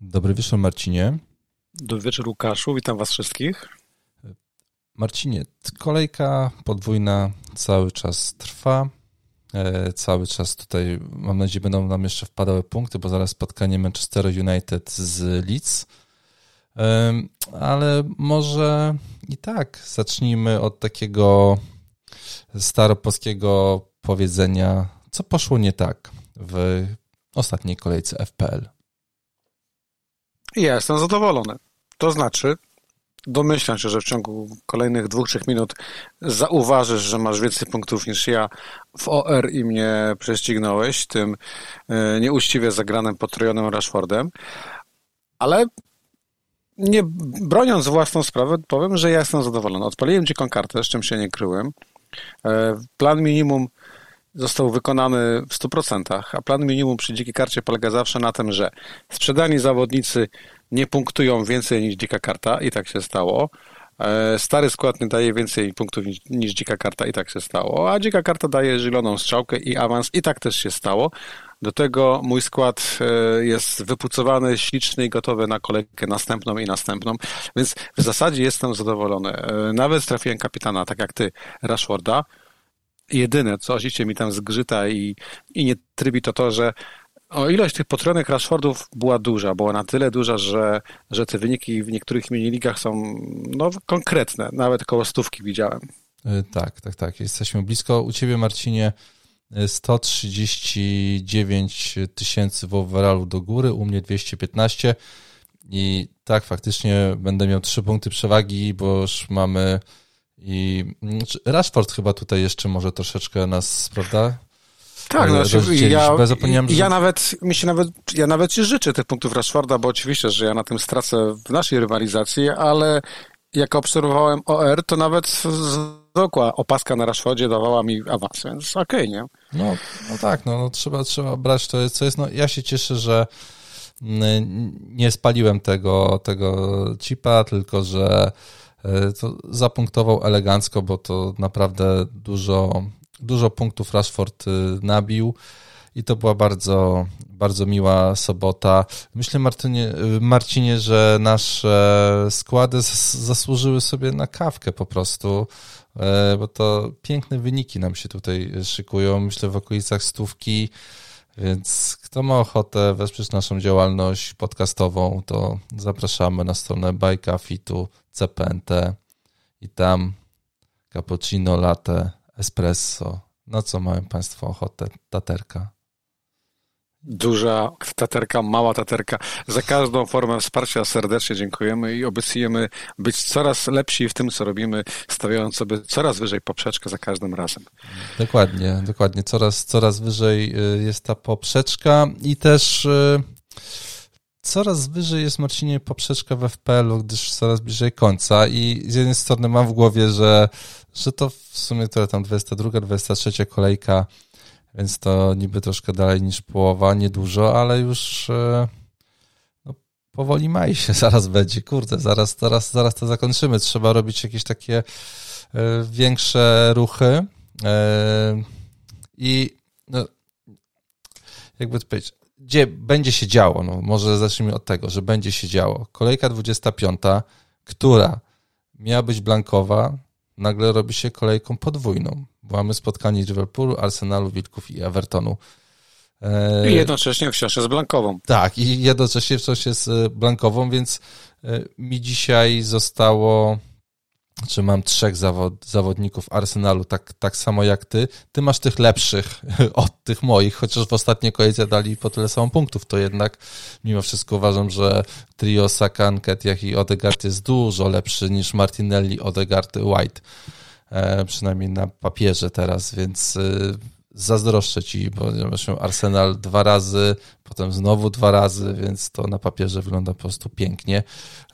Dobry wieczór, Marcinie. Dobry wieczór, Łukaszu. Witam Was wszystkich. Marcinie, kolejka podwójna cały czas trwa. E, cały czas tutaj, mam nadzieję, będą nam jeszcze wpadały punkty, bo zaraz spotkanie Manchester United z Leeds. Ale może i tak zacznijmy od takiego staropolskiego powiedzenia, co poszło nie tak w ostatniej kolejce FPL. Ja jestem zadowolony. To znaczy, domyślam się, że w ciągu kolejnych dwóch, trzech minut zauważysz, że masz więcej punktów niż ja w OR i mnie prześcignąłeś tym e, nieuczciwie zagranym, potrojonym Rashfordem, ale nie broniąc własną sprawę, powiem, że ja jestem zadowolony. Odpaliłem dziką kartę, z czym się nie kryłem. E, plan minimum został wykonany w 100%, a plan minimum przy dzikiej karcie polega zawsze na tym, że sprzedani zawodnicy nie punktują więcej niż dzika karta i tak się stało. E, stary skład nie daje więcej punktów niż, niż dzika karta i tak się stało, a dzika karta daje zieloną strzałkę i awans i tak też się stało. Do tego mój skład e, jest wypucowany, śliczny i gotowy na kolejkę następną i następną, więc w zasadzie jestem zadowolony. E, nawet trafiłem kapitana, tak jak ty, Rashforda, jedyne, co oczywiście mi tam zgrzyta i, i nie trybi, to to, że o ilość tych potrojonych Rashfordów była duża, była na tyle duża, że, że te wyniki w niektórych mini-ligach są no, konkretne, nawet koło stówki widziałem. E, tak, tak, tak. Jesteśmy blisko. U ciebie, Marcinie, 139 e, tysięcy w overallu do góry, u mnie 215 i tak, faktycznie będę miał trzy punkty przewagi, bo już mamy i znaczy, Rashford chyba tutaj jeszcze może troszeczkę nas, prawda? Tak, no, znaczy, ja, ja, ja nawet, mi się nawet, ja nawet ci życzę tych punktów Rashforda, bo oczywiście, że ja na tym stracę w naszej rywalizacji, ale jak obserwowałem OR, to nawet zwykła opaska na Rashfordzie dawała mi awans, więc okej, okay, nie? No, no tak, no, no, trzeba, trzeba brać to, co jest, no ja się cieszę, że mm, nie spaliłem tego, tego chipa, tylko że E, to zapunktował elegancko, bo to naprawdę dużo, dużo punktów Rashford y, nabił i to była bardzo, bardzo miła sobota. Myślę, Martynie, Marcinie, że nasze składy zasłużyły sobie na kawkę po prostu, e, bo to piękne wyniki nam się tutaj szykują. Myślę, w okolicach stówki. Więc kto ma ochotę wesprzeć naszą działalność podcastową, to zapraszamy na stronę Bajka Fitu CPNT i tam cappuccino, latte, espresso. No co mają Państwo ochotę? Taterka. Duża taterka, mała taterka. Za każdą formę wsparcia serdecznie dziękujemy i obiecujemy być coraz lepsi w tym, co robimy, stawiając sobie coraz wyżej poprzeczkę za każdym razem. Dokładnie, dokładnie. Coraz, coraz wyżej y, jest ta poprzeczka i też y, coraz wyżej jest Marcinie poprzeczka w FPL-u, gdyż coraz bliżej końca i z jednej strony mam w głowie, że, że to w sumie to tam 22, 23 kolejka, więc to niby troszkę dalej niż połowa, niedużo, ale już e, no, powoli maj się zaraz będzie, kurde, zaraz, zaraz, zaraz to zakończymy. Trzeba robić jakieś takie e, większe ruchy e, i no, jakby to powiedzieć, gdzie będzie się działo. No, może zacznijmy od tego, że będzie się działo. Kolejka 25, która miała być blankowa, nagle robi się kolejką podwójną. Mamy spotkanie Liverpoolu, Arsenalu, Wilków i Evertonu. E, I jednocześnie wciąż jest blankową. Tak, i jednocześnie wciąż jest blankową, więc e, mi dzisiaj zostało czy mam trzech zawod, zawodników Arsenalu, tak, tak samo jak ty. Ty masz tych lepszych od tych moich, chociaż w ostatniej kolejce dali po tyle samo punktów, to jednak mimo wszystko uważam, że trio Saka, Nketiah i Odegaard jest dużo lepszy niż Martinelli, Odegaard, White. E, przynajmniej na papierze teraz, więc e, zazdroszczę ci, bo Arsenal dwa razy, potem znowu dwa razy, więc to na papierze wygląda po prostu pięknie.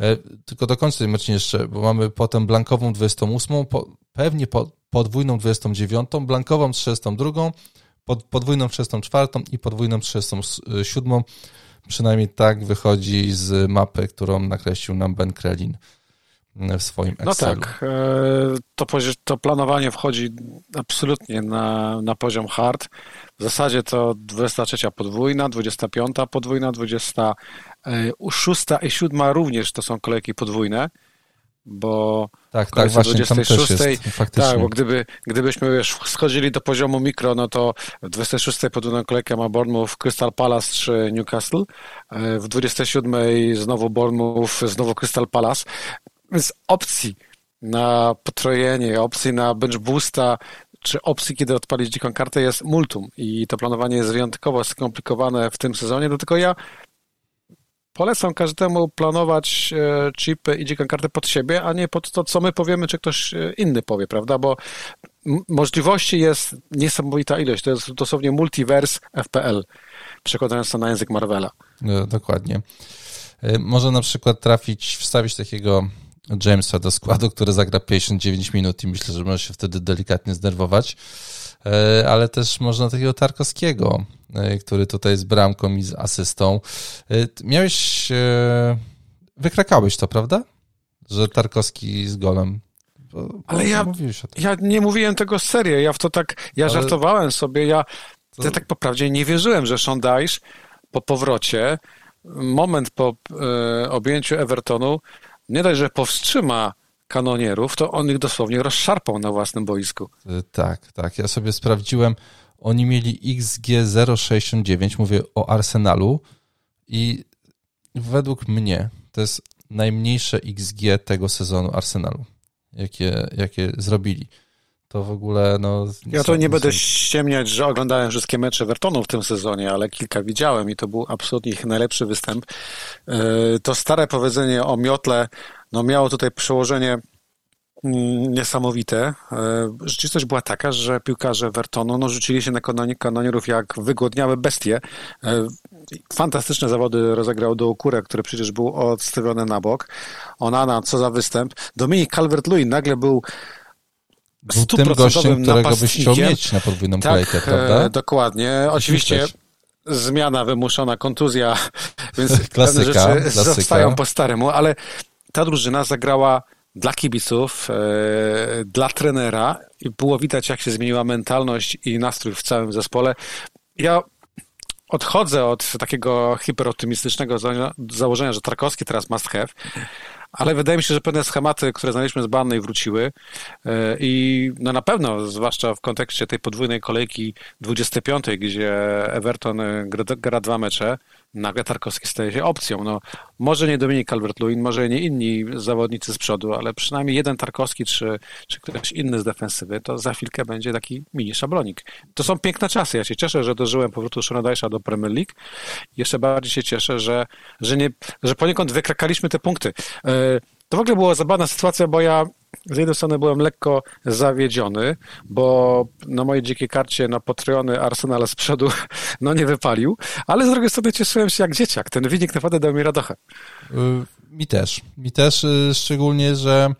E, tylko do końca tej meczu jeszcze, bo mamy potem blankową 28, po, pewnie po, podwójną 29, blankową 32, pod, podwójną 34 i podwójną 37. Przynajmniej tak wychodzi z mapy, którą nakreślił nam Ben Krelin. W swoim Excelu. No tak, to, to planowanie wchodzi absolutnie na, na poziom hard. W zasadzie to 23 podwójna, 25 podwójna, 26 i 7 również to są kolejki podwójne bo tak, tak, właśnie 26, tam też jest, faktycznie. tak, bo gdyby, gdybyśmy już schodzili do poziomu mikro, no to w 26 podwójną kolejkę ma Bournemouth, Crystal Palace czy Newcastle, e, w 27 znowu Bournemouth, znowu Crystal Palace, więc opcji na potrojenie, opcji na bench boosta, czy opcji, kiedy odpalić dziką kartę jest multum i to planowanie jest wyjątkowo skomplikowane w tym sezonie, dlatego ja polecam każdemu planować e, chipy i dziką kartę pod siebie, a nie pod to, co my powiemy, czy ktoś e, inny powie, prawda? Bo możliwości jest niesamowita ilość. To jest dosłownie multiverse FPL, przekładając to na język Marvela. No, dokładnie. E, może na przykład trafić, wstawić takiego Jamesa do składu, który zagra 59 minut i myślę, że może się wtedy delikatnie zdenerwować. E, ale też można takiego Tarkowskiego, e, który tutaj z bramką i z asystą. E, miałeś, wykrakałeś to, prawda? Że Tarkowski z golem. Bo, ale ja, ja nie mówiłem tego serio, ja w to tak, ja ale... żartowałem sobie, ja, to... ja tak po prawdzie nie wierzyłem, że Dyche po powrocie, moment po e, objęciu Evertonu, nie dość, że powstrzyma kanonierów, to on ich dosłownie rozszarpał na własnym boisku. Y, tak, tak. Ja sobie sprawdziłem, oni mieli XG 0,69, mówię o Arsenalu i według mnie to jest najmniejsze XG tego sezonu Arsenalu, jakie, jakie zrobili. To w ogóle, no... Ja to nie będę ściemniać, że oglądałem wszystkie mecze Evertonu w tym sezonie, ale kilka widziałem i to był absolutnie ich najlepszy występ. Y, to stare powiedzenie o miotle no miało tutaj przełożenie mm, niesamowite. E, rzeczywistość była taka, że piłkarze Vertonu no, rzucili się na kanonierów jak wygłodniałe bestie. E, fantastyczne zawody rozegrał do Okure, który przecież był odstawiony na bok. Onana, co za występ. Dominik Calvert-Lewin nagle był był tym gościem, którego byś chciał mieć na podwójną tak, kolejkę, prawda? E, dokładnie. Oczywiście zmiana wymuszona, kontuzja, więc klasyka, pewne rzeczy klasyka. zostają po staremu, ale ta drużyna zagrała dla kibiców, e, dla trenera i było widać, jak się zmieniła mentalność i nastrój w całym zespole. Ja odchodzę od takiego hiperoptymistycznego założenia, że Tarkowski teraz must have, ale wydaje mi się, że pewne schematy, które znaleźliśmy z Bannej wróciły. E, i no na pewno, zwłaszcza w kontekście tej podwójnej kolejki 25, gdzie Everton gra, gra dwa mecze, nagle Tarkowski staje się opcją. No, może nie Dominik Calvert-Lewin, może nie inni zawodnicy z przodu, ale przynajmniej jeden Tarkowski czy, czy ktoś inny z defensywy, to za chwilkę będzie taki mini szablonik. To są piękne czasy. Ja się cieszę, że dożyłem powrotu Shonadajsza do Premier League. Jeszcze bardziej się cieszę, że, że, nie, że poniekąd wykrakaliśmy te punkty. E, to w ogóle była zabawna sytuacja, bo ja z jednej strony byłem lekko zawiedziony, bo na mojej dzikiej karcie na potrojony Arsenal z przodu no nie wypalił, ale z drugiej strony cieszyłem się jak dzieciak. Ten wynik naprawdę dał mi radochę. Y, mi też. Mi też, y, szczególnie, że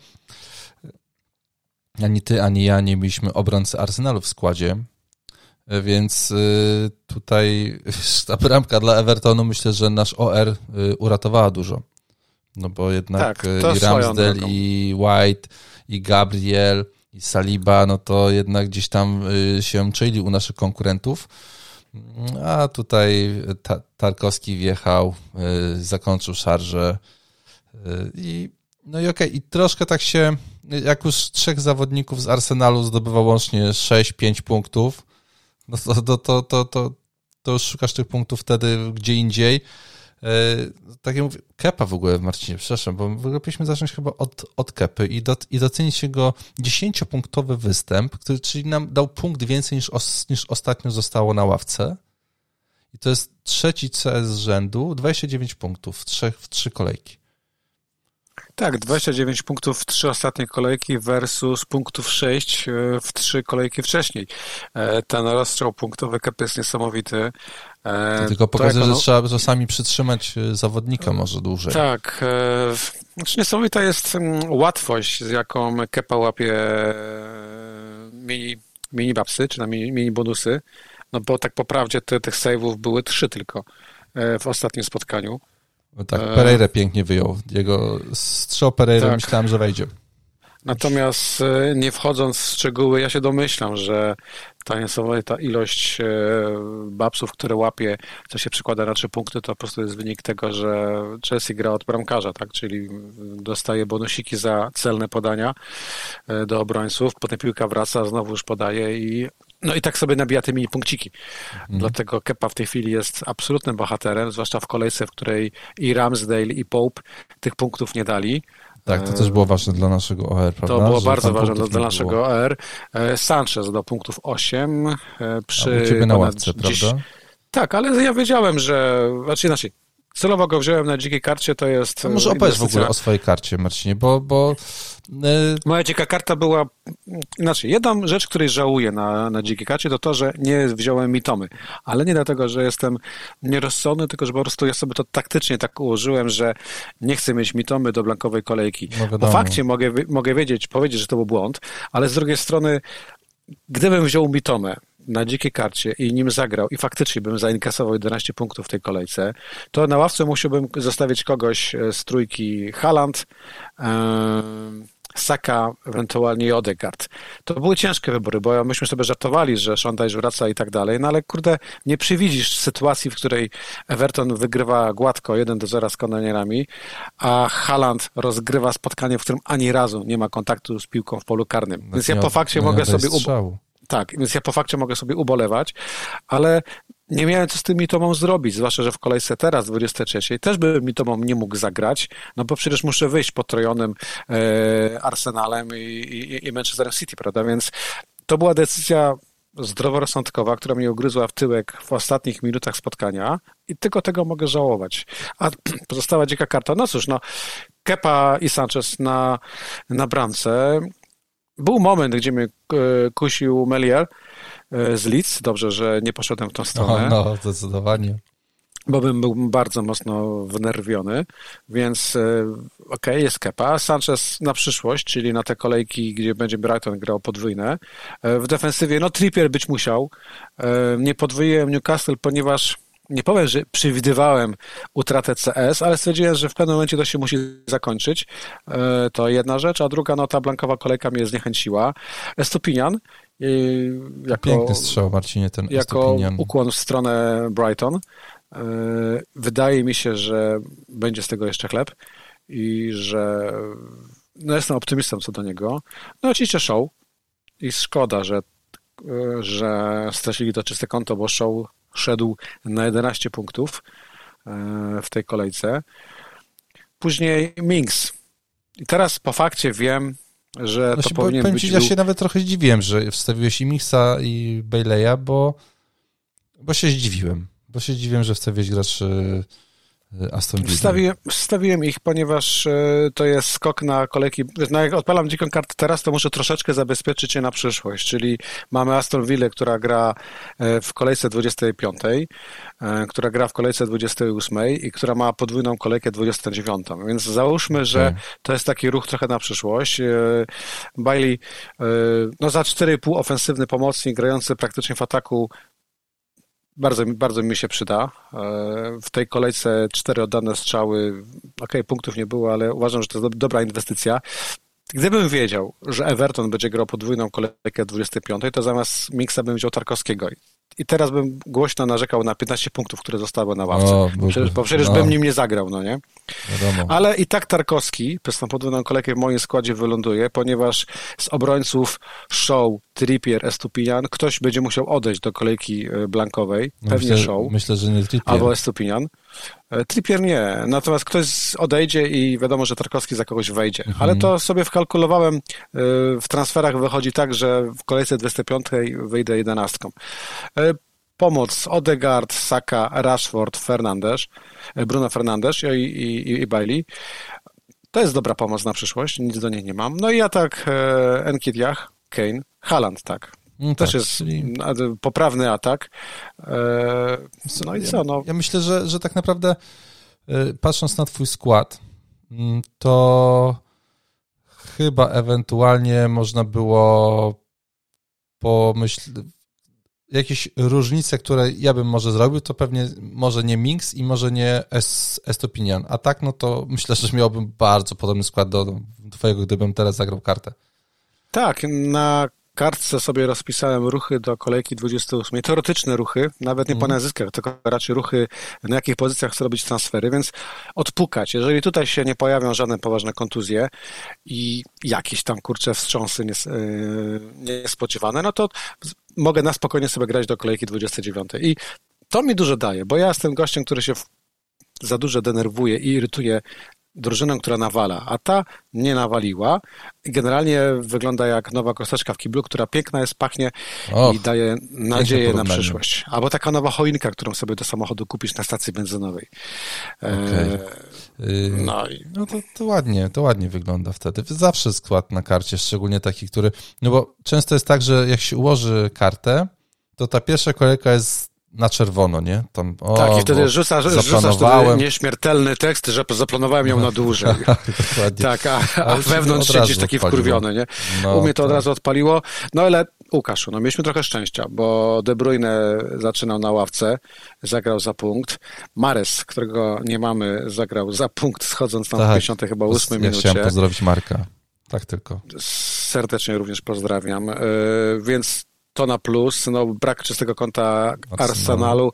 ani ty, ani ja nie mieliśmy obrońcy Arsenalu w składzie, więc y, tutaj ta bramka dla Evertonu myślę, że nasz OR uratowała dużo. No bo jednak tak, i Ramsdale, i White, i Gabriel, i Saliba, no to jednak gdzieś tam y, się czuli u naszych konkurentów. A tutaj Tarkowski wjechał, zakończył szarżę i no i okej, okay. i troszkę tak się, jak już trzech zawodników z Arsenalu zdobywa łącznie 6-5 punktów, no to, to, to, to, to, to już szukasz tych punktów wtedy gdzie indziej. E, tak jak mówię, Kepa w ogóle, Marcinie, przepraszam, bo w ogóle powinniśmy zacząć chyba od, od Kepy i, do, i docenić jego 10-punktowy występ, który czyli nam dał punkt więcej niż, os, niż ostatnio zostało na ławce. I to jest trzeci CS z rzędu, 29 punktów w, trzech, w trzy kolejki. Tak, 29 punktów w trzy ostatnie kolejki versus punktów 6 e, w trzy kolejki wcześniej. E, ten rozstrzał punktowy Kep jest niesamowity. E, to tylko pokazuje, to, że trzeba czasami przytrzymać zawodnika może dłużej. Tak. Znaczy niesamowita jest mm, łatwość, z jaką Kepa łapie mini, mini babsy, czy na mini, mini bonusy. No bo tak po prawdzie te, tych save'ów były trzy tylko w ostatnim spotkaniu. Tak, Pereira pięknie wyjął. Jego strzał Pereira tak. myślałem, że wejdzie. Natomiast e, nie wchodząc w szczegóły, ja się domyślam, że ta niesamowita ilość e, babsów, które łapie, co się przykłada na trzy punkty, to po prostu jest wynik tego, że Chelsea gra od bramkarza, tak? czyli dostaje bonusiki za celne podania e, do obrońców, potem piłka wraca, znowu już podaje i no i tak sobie nabija te mini punkciki. Mhm. Dlatego Kepa w tej chwili jest absolutnym bohaterem, zwłaszcza w kolejce, w której i Ramsdale i Pope tych punktów nie dali. Tak, to też było ważne dla naszego OR, prawda? To było Że bardzo ważne dla, dla naszego OR. E, Sanchez do punktów 8 e, przy... A u na ławce, prawda? Tak, ale ja wiedziałem, że... Znaczy inaczej, celowo go wziąłem na dzikiej karcie, to jest... To może opowiedz w ogóle o swojej karcie, Marcinie, bo, bo E, Moja dzika karta była, znaczy, jedna rzecz, której żałuję na, na dzikiej karcie, to to, że nie wziąłem mitomy, ale nie dlatego, że jestem nierozsądny, tylko że po prostu ja sobie to taktycznie tak ułożyłem, że nie chcę mieć mitomy do blankowej kolejki. No po fakcie mogę, mogę wiedzieć, powiedzieć, że to był błąd, ale z drugiej strony, gdybym wziął mitomę, na dzikiej karcie i nim zagrał i faktycznie bym zainkasował 11 punktów w tej kolejce, to na ławce musiałbym zostawić kogoś z trójki Haland, Saka, ewentualnie Odegaard. To były ciężkie wybory, bo myśmy sobie żartowali, że Szondajż wraca i tak dalej, no ale kurde, nie przewidzisz sytuacji, w której Everton wygrywa gładko 1 do 0 z konanierami, a Haaland rozgrywa spotkanie, w którym ani razu nie ma kontaktu z piłką w polu karnym. Więc ja po fakcie mogę sobie... Tak, więc ja po fakcie mogę sobie ubolewać, ale nie miałem co z tym Mitomą zrobić, zwłaszcza, że w kolejce teraz, 23, też bym Mitomą nie mógł zagrać, no bo przecież muszę wyjść potrojonym e, Arsenalem i, i, i City, prawda, więc to była decyzja zdroworozsądkowa, która mnie ugryzła w tyłek w ostatnich minutach spotkania i tylko tego mogę żałować. A pozostała dzika karta, no cóż, no Kepa i Sanchez na, na bramce. Był moment, gdzie mnie e, kusił Melier, z Leeds. Dobrze, że nie poszedłem w tą stronę. No, no zdecydowanie. Bo bym był bardzo mocno wnerwiony, więc e, okej, okay, jest kepa. Sanchez na przyszłość, czyli na te kolejki, gdzie będzie Brighton grał podwójne. E, w defensywie, no Trippier być musiał. Nie podwoiłem Newcastle, ponieważ nie powiem, że przewidywałem utratę CS, ale stwierdziłem, że w pewnym momencie to się musi zakończyć. To jedna rzecz, a druga, no ta blankowa kolejka mnie zniechęciła. Estupinian jako, Piękny strzał, Marcinie, ten Jako ukłon w stronę Brighton. E, wydaje mi się, że będzie z tego jeszcze chleb i że no jestem optymistą co do niego. No oczywiście show i szkoda, że, e, że stracili to czyste konto, bo show szedł na 11 punktów e, w tej kolejce. Później Minks. I teraz po fakcie wiem, że no to się, powinien powiem być... Ja się nawet trochę zdziwiłem, że wstawiłeś i Mixa i Bayleya, bo, bo się zdziwiłem. Bo się zdziwiłem, że wstawiłeś graczy Aston Villa. Wstawiłem, wstawiłem, ich, ponieważ e, to jest skok na kolejki. No jak odpalam dziką kartę teraz, to muszę troszeczkę zabezpieczyć się na przyszłość, czyli mamy Aston Villa, która gra e, w kolejce 25, która gra w kolejce 28 i która ma podwójną kolejkę 29. Więc załóżmy, że to jest taki ruch trochę na przyszłość. Bailey, no za 4,5 ofensywny pomocnik, grający praktycznie w ataku bardzo, bardzo mi się przyda. E, w tej kolejce cztery oddane strzały, ok, punktów nie było, ale uważam, że to jest dobra inwestycja. Gdybym wiedział, że Everton będzie grał podwójną kolejkę 25, to zamiast Mixa bym wziął Tarkowskiego i teraz bym głośno narzekał na 15 punktów, które zostały na ławce. O, bo, przecież, bo przecież no. bym nim nie zagrał, no nie? Wiadomo. Ale i tak Tarkowski przez tą podwójną kolejkę w moim składzie wyląduje, ponieważ z obrońców Show, Trippier, Estupinian ktoś będzie musiał odejść do kolejki e, blankowej. No Pewnie myślę, Show. Myślę, że nie Trippier. Albo Estupinian. E, Trippier nie, natomiast ktoś odejdzie i wiadomo, że Tarkowski za kogoś wejdzie. Mhm. Ale to sobie wkalkulowałem, e, w transferach wychodzi tak, że w kolejce 25 wyjdę jedenastką. Pomoc Odegaard, Saka, Rashford, Fernandes, Bruno Fernandes i, i, i Bailey. To jest dobra pomoc na przyszłość, nic do niej nie mam. No i atak e, Enkitiah, Kane, Haaland, tak. No Też tak, jest czyli... poprawny atak. E, no i co? No. Ja myślę, że, że tak naprawdę e, patrząc na twój skład, mm, to chyba ewentualnie można było pomyśleć, jakieś różnice, które ja bym może zrobił, to pewnie może nie Minx i może nie Estopinian. A tak, no to myślę, że miałbym bardzo podobny skład do twojego, gdybym teraz zagrał kartę. Tak, na kartce sobie rozpisałem ruchy do kolejki 28. Teoretyczne ruchy, nawet nie po mhm. nazyskach, tylko raczej ruchy, na jakich pozycjach chcę robić transfery, więc odpukać. Jeżeli tutaj się nie pojawią żadne poważne kontuzje i jakieś tam, kurcze, wstrząsy nies yy, niespodziewane, no to mogę na spokojnie sobie grać do kolejki 29. I to mi dużo daje, bo ja jestem gościem, który się za dużo denerwuje i irytuje drużyną, która nawala, a ta nie nawaliła. Generalnie wygląda jak nowa kosteczka w kiblu, która piękna jest, pachnie Och, i daje nadzieję na przyszłość. Albo taka nowa choinka, którą sobie do samochodu kupisz na stacji benzynowej. Okay. E, no, i... no to, to ładnie, to ładnie wygląda wtedy. Zawsze skład na karcie, szczególnie taki, który, no bo często jest tak, że jak się ułoży kartę, to ta pierwsza kolejka jest na czerwono, nie? Tam, o, tak, i wtedy rzucasz, rzucasz wtedy nieśmiertelny tekst, że zaplanowałem ją na dłużej. tak, tak a, a wewnątrz siedzisz taki odpaliło. wkurwiony, nie? No, U mnie to tak. od razu odpaliło. No ale Łukaszu, no mieliśmy trochę szczęścia, bo De Bruyne zaczynał na ławce, zagrał za punkt. Mares, którego nie mamy, zagrał za punkt, schodząc tam tak, w 50 chyba 8 ja minucie. Chciałem pozdrowić Marka. Tak tylko. Serdecznie również pozdrawiam. Yy, więc to na plus. No, brak czystego konta Arsenalu.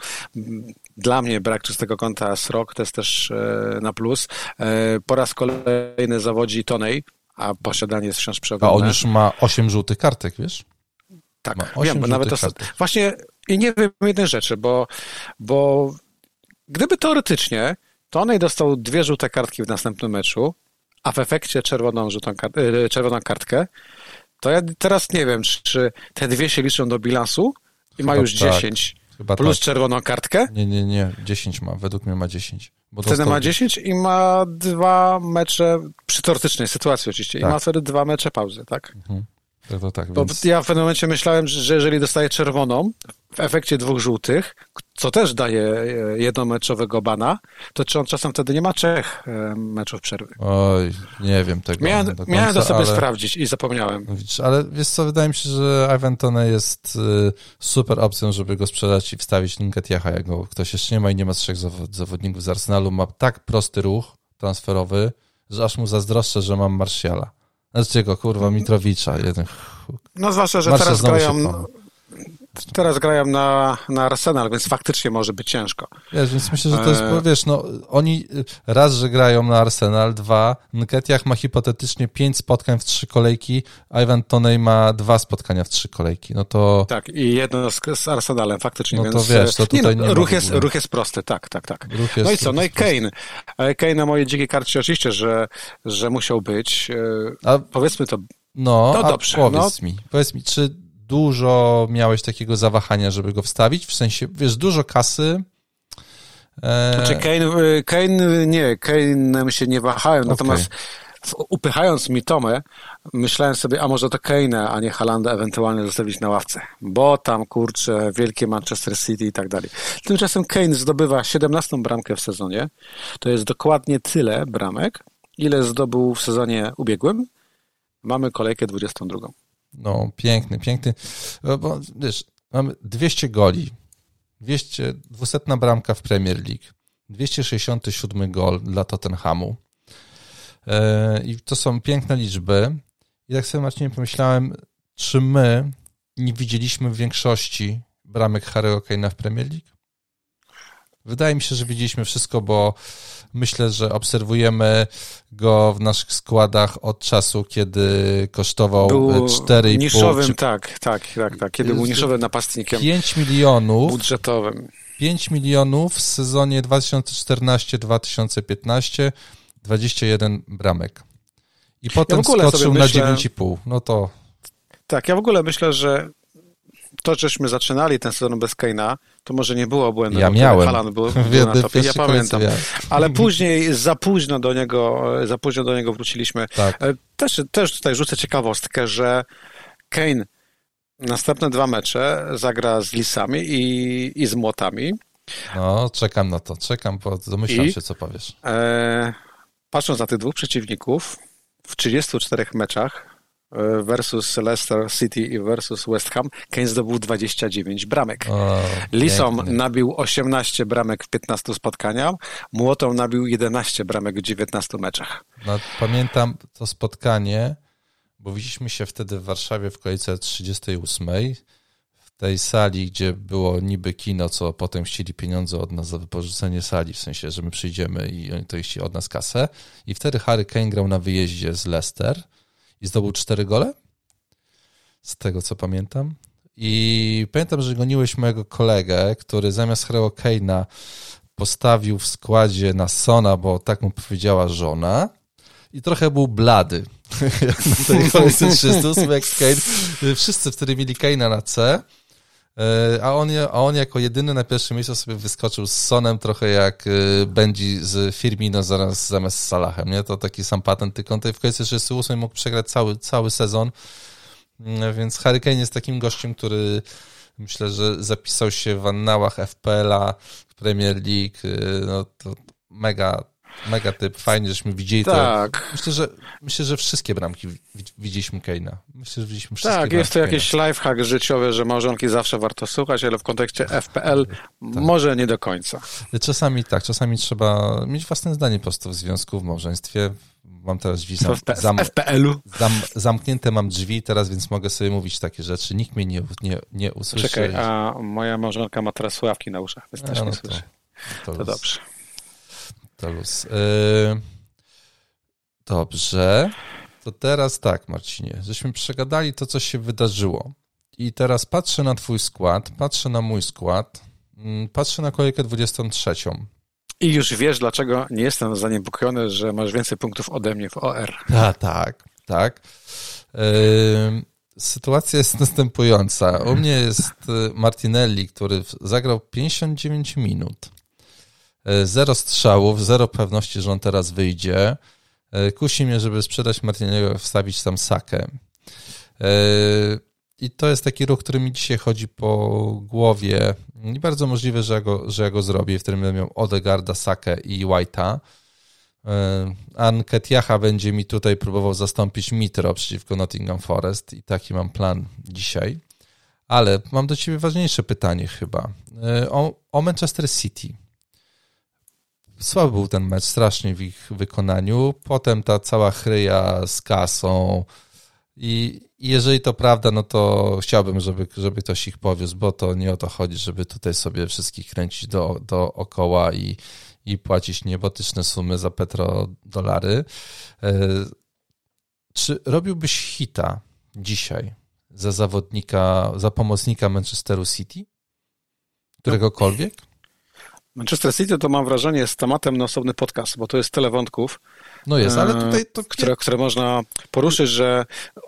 Dla mnie brak czystego konta Srok to jest też e, na plus. E, po raz kolejny zawodzi Tonej, a posiadanie jest wciąż przeogromne. A on już ma 8 żółtych kartek, wiesz? Tak, wiem, bo nawet to, właśnie i nie wiem jednej rzeczy, bo, bo gdyby teoretycznie Tonej dostał dwie żółte kartki w następnym meczu, a w efekcie czerwoną, żółtą, e, czerwoną kartkę, to ja teraz nie wiem, czy te dwie się liczą do bilansu i Chyba ma już tak. 10 Chyba plus tak. czerwoną kartkę? Nie, nie, nie, 10 ma, według mnie ma 10. Bo wtedy ma 10 i ma dwa mecze, przy teoretycznej sytuacji oczywiście, tak. i ma wtedy dwa mecze pauzy, tak? Mhm. To, to tak, Bo ja w pewnym momencie myślałem, że jeżeli dostaje czerwoną w efekcie dwóch żółtych, co też daje e, jednomeczowego bana, to czy on czasem wtedy nie ma trzech meczów przerwy? Oj, nie wiem tego. Miałem, do, końca, miałem do sobie ale, sprawdzić i zapomniałem. ale wiesz co, wydaje mi się, że Ivan Tone jest y, super opcją, żeby go sprzedać i wstawić Nketiaha, jak go ktoś jeszcze nie ma i nie ma trzech zawodników z Arsenalu. Ma tak prosty ruch transferowy, że aż mu zazdroszczę, że mam Martiala. Znaczy go, kurwa, Mitrowicza. Jeden... No zwłaszcza, że teraz grają, teraz grają na, na Arsenal, więc faktycznie może być ciężko. Wiesz, więc myślę, że to jest, e... wiesz, no, oni raz, że grają na Arsenal, dwa, Nketiah ma hipotetycznie pięć spotkań w trzy kolejki, Ivan Tonej ma dwa spotkania w trzy kolejki, no to... Tak, i jedno z, z Arsenalem faktycznie, no więc... to wiesz, to tutaj nie, no, nie ruch, jest, ruch jest prosty, tak, tak, tak. Jest, no i co, no i Kane. E, Kane na mojej dzikiej karcie oczywiście, że, że musiał być. E, A... Powiedzmy to no, no dobrze. powiedz no. mi, powiedz mi, czy dużo miałeś takiego zawahania, żeby go wstawić? W sensie, wiesz, dużo kasy. E... Znaczy Kane, y, Kane, nie, Kane się nie wahałem, natomiast okay. upychając mi Tomę, myślałem sobie, a może to Kane, a nie Halanda ewentualnie zostawić na ławce, bo tam, kurczę, wielkie Manchester City i tak dalej. Tymczasem Kane zdobywa 17 bramkę w sezonie. To jest dokładnie tyle bramek, ile zdobył w sezonie ubiegłym. Mamy kolejkę 22. No, piękny, piękny. Bo wiesz, mamy 200 goli, 200, 200 bramka w Premier League, 267 gol dla Tottenhamu. E, I to są piękne liczby. I tak sobie Marcinie pomyślałem, czy my nie widzieliśmy w większości bramek Harry'ego Kane'a w Premier League? Wydaje mi się, że widzieliśmy wszystko, bo myślę, że obserwujemy go w naszych składach od czasu, kiedy kosztował 4,5. Niszowym, czy... tak, tak, tak, tak, kiedy był niszowym napastnikiem. 5 milionów. Budżetowym. 5 milionów w sezonie 2014-2015, 21 bramek. I potem ja skoczył myślę... na 9,5. No to. Tak, ja w ogóle myślę, że to, żeśmy zaczynali ten sezon bez Keina, to może nie było błędu. Ja miałem. Halan był, był na topie, ja pamiętam. Ale później za późno do niego, za późno do niego wróciliśmy. Tak. E, też, też tutaj rzucę ciekawostkę, że Kane następne dwa mecze zagra z Lisami i, i z Młotami. No, czekam na to, czekam, bo domyślam I, się, co powiesz. E, patrząc na tych dwóch przeciwników, w 34 meczach versus Leicester City versus West Ham, Kane zdobył 29 bramek. O, Lisom pięknie. nabił 18 bramek w 15 spotkaniach, Młotą nabił 11 bramek w 19 meczach. No, pamiętam to spotkanie, bo widzieliśmy się wtedy w Warszawie w kolejce 38 tej sali, gdzie było niby kino, co potem chcieli pieniądze od nas za wypożyczenie sali, w sensie, że my przyjdziemy i oni to chcieli od nas kasę. I wtedy Harry Kane grał na wyjeździe z Leicester i zdobył cztery gole, z tego co pamiętam. I pamiętam, że goniłeś mojego kolegę, który zamiast Harry'ego Kane'a postawił w składzie na Sona, bo tak mu powiedziała żona i trochę był blady. na tej kolejce 300, jak Kane. Wszyscy wtedy mieli Kane'a na C a on, a on jako jedyny na pierwszym miejscu sobie wyskoczył z Sonem, trochę jak e, Benji z Firmino zaraz zamiast z Salahem, nie? To taki sam patent, tylko on tutaj w końcu 38 mógł przegrać cały, cały sezon, mm, więc Harry Kane jest takim gościem, który myślę, że zapisał się w annałach FPL-a, Premier League, e, no to mega mega typ, fajnie, żeśmy widzieli tak. to. Myślę, że myślę, że wszystkie bramki widzieliśmy Keina. Myślę, że widzieliśmy wszystkie Tak, jest to jakiś lifehack życiowy, że małżonki zawsze warto słuchać, ale w kontekście FPL tak. może nie do końca. Czasami tak, czasami trzeba mieć własne zdanie po prostu w związku, w małżeństwie. Mam teraz drzwi zam, zam, FPL-u. Zam, zamknięte mam drzwi teraz, więc mogę sobie mówić takie rzeczy. Nikt mnie nie, nie, nie usłyszy. Czekaj, a moja małżonka ma teraz sławki na uszach, więc też no, nie słyszy. To, to, to dobrze luz. Yy, dobrze. To teraz tak, Marcinie, żeśmy przegadali to, co się wydarzyło. I teraz patrzę na twój skład, patrzę na mój skład, mm, patrzę na kolejkę 23. I już wiesz, dlaczego nie jestem zaniepokojony, że masz więcej punktów ode mnie w OR. A, tak, tak. Yy, sytuacja jest następująca. U mnie jest y, Martinelli, który zagrał 59 minut. E, zero strzałów, zero pewności, że on teraz wyjdzie. E, kusi mnie, żeby sprzedać Martiniego, wstawić tam sakę. E, I to jest taki ruch, który mi dzisiaj chodzi po głowie. I bardzo możliwe, że ja go, że ja go zrobię, w którym będę miał Odegarda, Sakę i White'a. Anketiacha będzie mi tutaj próbował zastąpić Mitro przeciwko Nottingham Forest i taki mam plan dzisiaj. Ale mam do ciebie ważniejsze pytanie chyba. O, o Manchester City słaby był ten mecz strasznie w ich wykonaniu. Potem ta cała chryja z kasą i jeżeli to prawda, no to chciałbym, żeby, żeby ktoś ich powiózł, bo to nie o to chodzi, żeby tutaj sobie wszystkich kręcić do, dookoła i, i płacić niebotyczne sumy za petrodolary. E, czy robiłbyś hita dzisiaj za zawodnika, za pomocnika Manchesteru City? Któregokolwiek? Manchester City to mam wrażenie jest tematem na osobny podcast, bo to jest tyle wątków. No jest, ale tutaj to... Które, które można poruszyć, że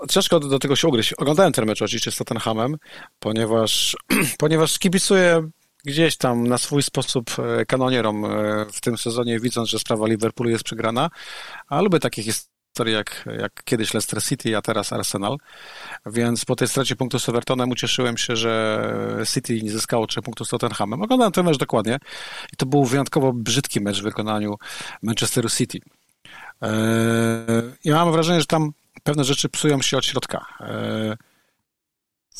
ciężko do, do tego się ugryźć. Oglądałem ten mecz oczywiście z Tottenhamem, ponieważ, ponieważ kibicuję gdzieś tam na swój sposób e, kanonierom e, w tym sezonie, widząc, że sprawa Liverpoolu jest przegrana, a lubię takich historii jak, jak kiedyś Leicester City, a teraz Arsenal. Więc po tej stracie punktu z Evertonem ucieszyłem się, że City nie zyskało 3 punktów z Tottenhamem. Oglądałem ten mecz dokładnie i to był wyjątkowo brzydki mecz w wykonaniu Manchesteru City. E, I mam wrażenie, że tam pewne rzeczy psują się od środka. E,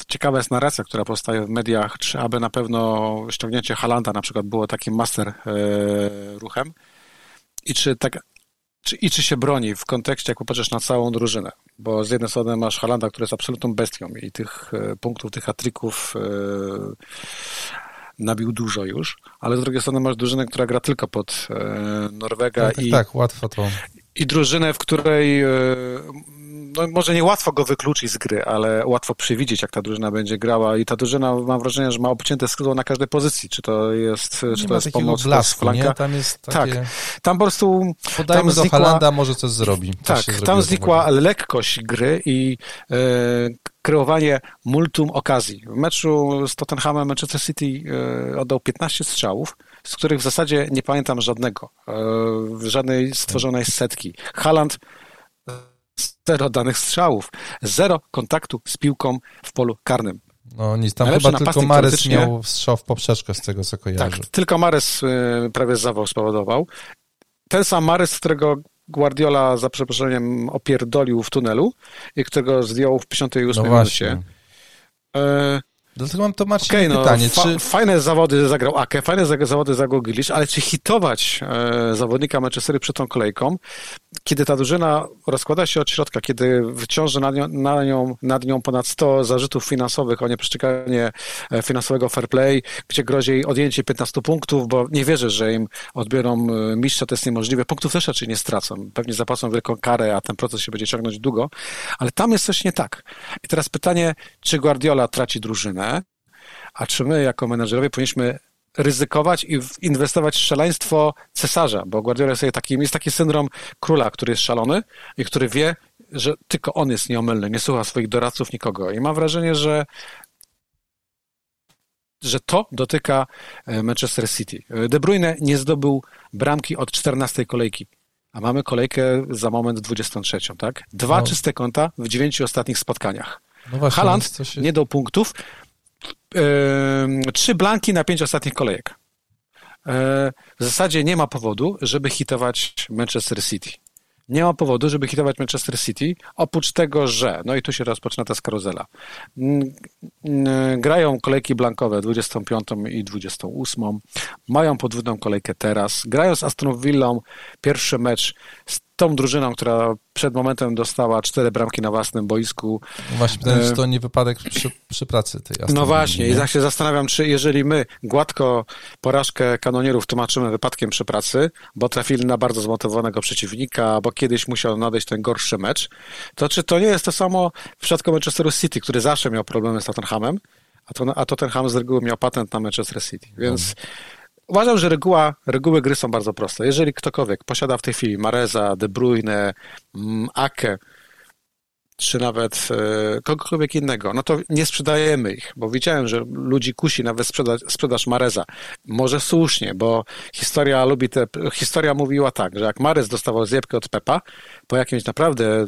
ciekawa jest narracja, która powstaje w mediach, czy aby na pewno ściągnięcie Halanda na przykład było takim master e, ruchem i czy tak czy, i czy się broni w kontekście, jak popatrzysz na całą drużynę. Bo z jednej strony masz Halanda, który jest absolutną bestią i tych e, punktów, tych hatryków e, nabił dużo już, ale z drugiej strony masz drużynę, która gra tylko pod e, Norwega tak, tak, i, tak, łatwo to. i drużynę, w której no może nie łatwo go wykluczyć z gry, ale łatwo przewidzieć, jak ta drużyna będzie grała i ta drużyna, mam wrażenie, że ma obcięte skrzydło na każdej pozycji, czy to jest, nie czy to jest pomoc, blasku, flanka. Nie? Tam jest takie... Tak, tam po prostu... Podajmy tam do znikła... Halanda, może coś zrobi. Tak, tam znikła lekkość gry i e, kreowanie multum okazji. W meczu z Tottenhamem Manchester City e, oddał 15 strzałów, z których w zasadzie nie pamiętam żadnego, e, żadnej stworzonej setki. Haland zero danych strzałów, zero kontaktu z piłką w polu karnym. No nic, tam Najlepszy chyba tylko Mares miał strzał w poprzeczkę z tego, co kojarzy. Tak, tylko Mares y, prawie zawał spowodował. Ten sam Mares, którego Guardiola za przeproszeniem opierdolił w tunelu i którego zdjął w 58 no minucie. Dlatego mam to Marcin okay, no, pytanie. Fa czy... Fajne zawody zagrał Ake, fajne zawody zagrał Gilisz, ale czy hitować e, zawodnika Manchesteru przed tą kolejką, kiedy ta drużyna rozkłada się od środka, kiedy wciąży nad nią, na nią, nad nią ponad 100 zarzutów finansowych o nieprzestrzeganie e, finansowego fair play, gdzie grozi jej odjęcie 15 punktów, bo nie wierzę, że im odbiorą e, mistrza, to jest niemożliwe. Punktów też raczej nie stracą. Pewnie zapłacą wielką karę, a ten proces się będzie ciągnąć długo, ale tam jest coś nie tak. I teraz pytanie, czy Guardiola traci drużynę, a czy my jako menedżerowie powinniśmy ryzykować i inwestować w szaleństwo cesarza, bo Guardiola jest taki, jest taki syndrom króla, który jest szalony i który wie, że tylko on jest nieomylny, nie słucha swoich doradców nikogo. I mam wrażenie, że że to dotyka e, Manchester City. De Bruyne nie zdobył bramki od 14 kolejki, a mamy kolejkę za moment 23, tak? Dwa no. czyste konta w dziewięciu ostatnich spotkaniach. No właśnie, Haaland się... nie dał punktów, trzy blanki na pięć ostatnich kolejek. E, w zasadzie nie ma powodu, żeby hitować Manchester City. Nie ma powodu, żeby hitować Manchester City, oprócz tego, że, no i tu się rozpoczyna ta skaruzela, grają kolejki blankowe 25 i 28, mają podwójną kolejkę teraz, grają z Aston Villą pierwszy mecz z tą drużyną, która przed momentem dostała cztery bramki na własnym boisku. Właśnie, pytanie, czy e, to nie wypadek przy, przy pracy tej Aston No właśnie, nie? i tak się zastanawiam, czy jeżeli my gładko porażkę kanonierów tłumaczymy wypadkiem przy pracy, bo trafili na bardzo zmotywowanego przeciwnika, bo kiedyś musiał nadejść ten gorszy mecz, to czy to nie jest to samo w przypadku Manchesteru City, który zawsze miał problemy z Tottenhamem, a, to, a Tottenham z reguły miał patent na Manchester City, więc... Uważam, że reguła, reguły gry są bardzo proste. Jeżeli ktokolwiek posiada w tej chwili Mareza, De Bruyne, mm, Ake, czy nawet e, kogokolwiek innego, no to nie sprzedajemy ich, bo widziałem, że ludzi kusi nawet sprzedać, sprzedaż Mareza. Może słusznie, bo historia lubi te, historia mówiła tak, że jak Marez dostawał zjebkę od Pepa, po jakimś naprawdę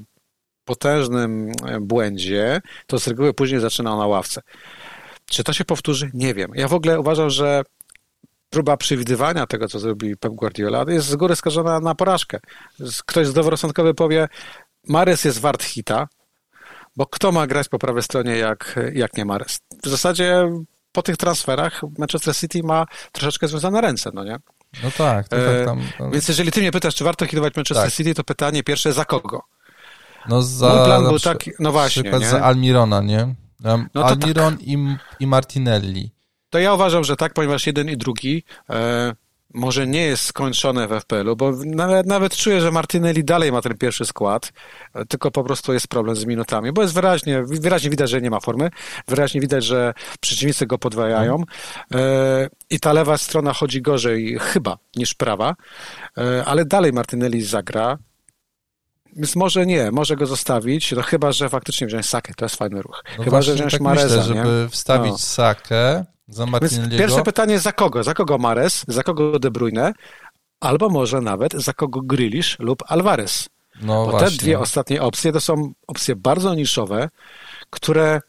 potężnym e, błędzie, to z reguły później zaczynał na ławce. Czy to się powtórzy? Nie wiem. Ja w ogóle uważam, że próba przewidywania tego, co zrobi Pep Guardiola, jest z góry skażona na porażkę. Ktoś zdroworozsądkowy powie, Mares jest wart hita, bo kto ma grać po prawej stronie, jak, jak nie Mares? W zasadzie po tych transferach Manchester City ma troszeczkę związane ręce, no nie? No tak. tak e, tam, tam... Więc jeżeli ty mnie pytasz, czy warto hitować Manchester tak. City, to pytanie pierwsze, za kogo? No za, Mój plan był taki, no właśnie, przykład nie? za Almirona, nie? No Almiron tak. i, i Martinelli to ja uważam, że tak, ponieważ jeden i drugi e, może nie jest skończone w FPL-u, bo nawet, nawet czuję, że Martinelli dalej ma ten pierwszy skład, e, tylko po prostu jest problem z minutami, bo jest wyraźnie, wyraźnie widać, że nie ma formy, wyraźnie widać, że przeciwnicy go podwajają e, i ta lewa strona chodzi gorzej chyba niż prawa, e, ale dalej Martinelli zagra, więc może nie, może go zostawić, no chyba, że faktycznie wziąć Sakę, to jest fajny ruch. No chyba, że wziąć tak Mareza, myślę, żeby nie? wstawić no. Sakę, za Martinelliego? Pierwsze pytanie za kogo? Za kogo Mares? Za kogo De Bruyne? Albo może nawet za kogo Grealish lub Alvarez? No Bo właśnie. te dwie ostatnie opcje to są opcje bardzo niszowe, które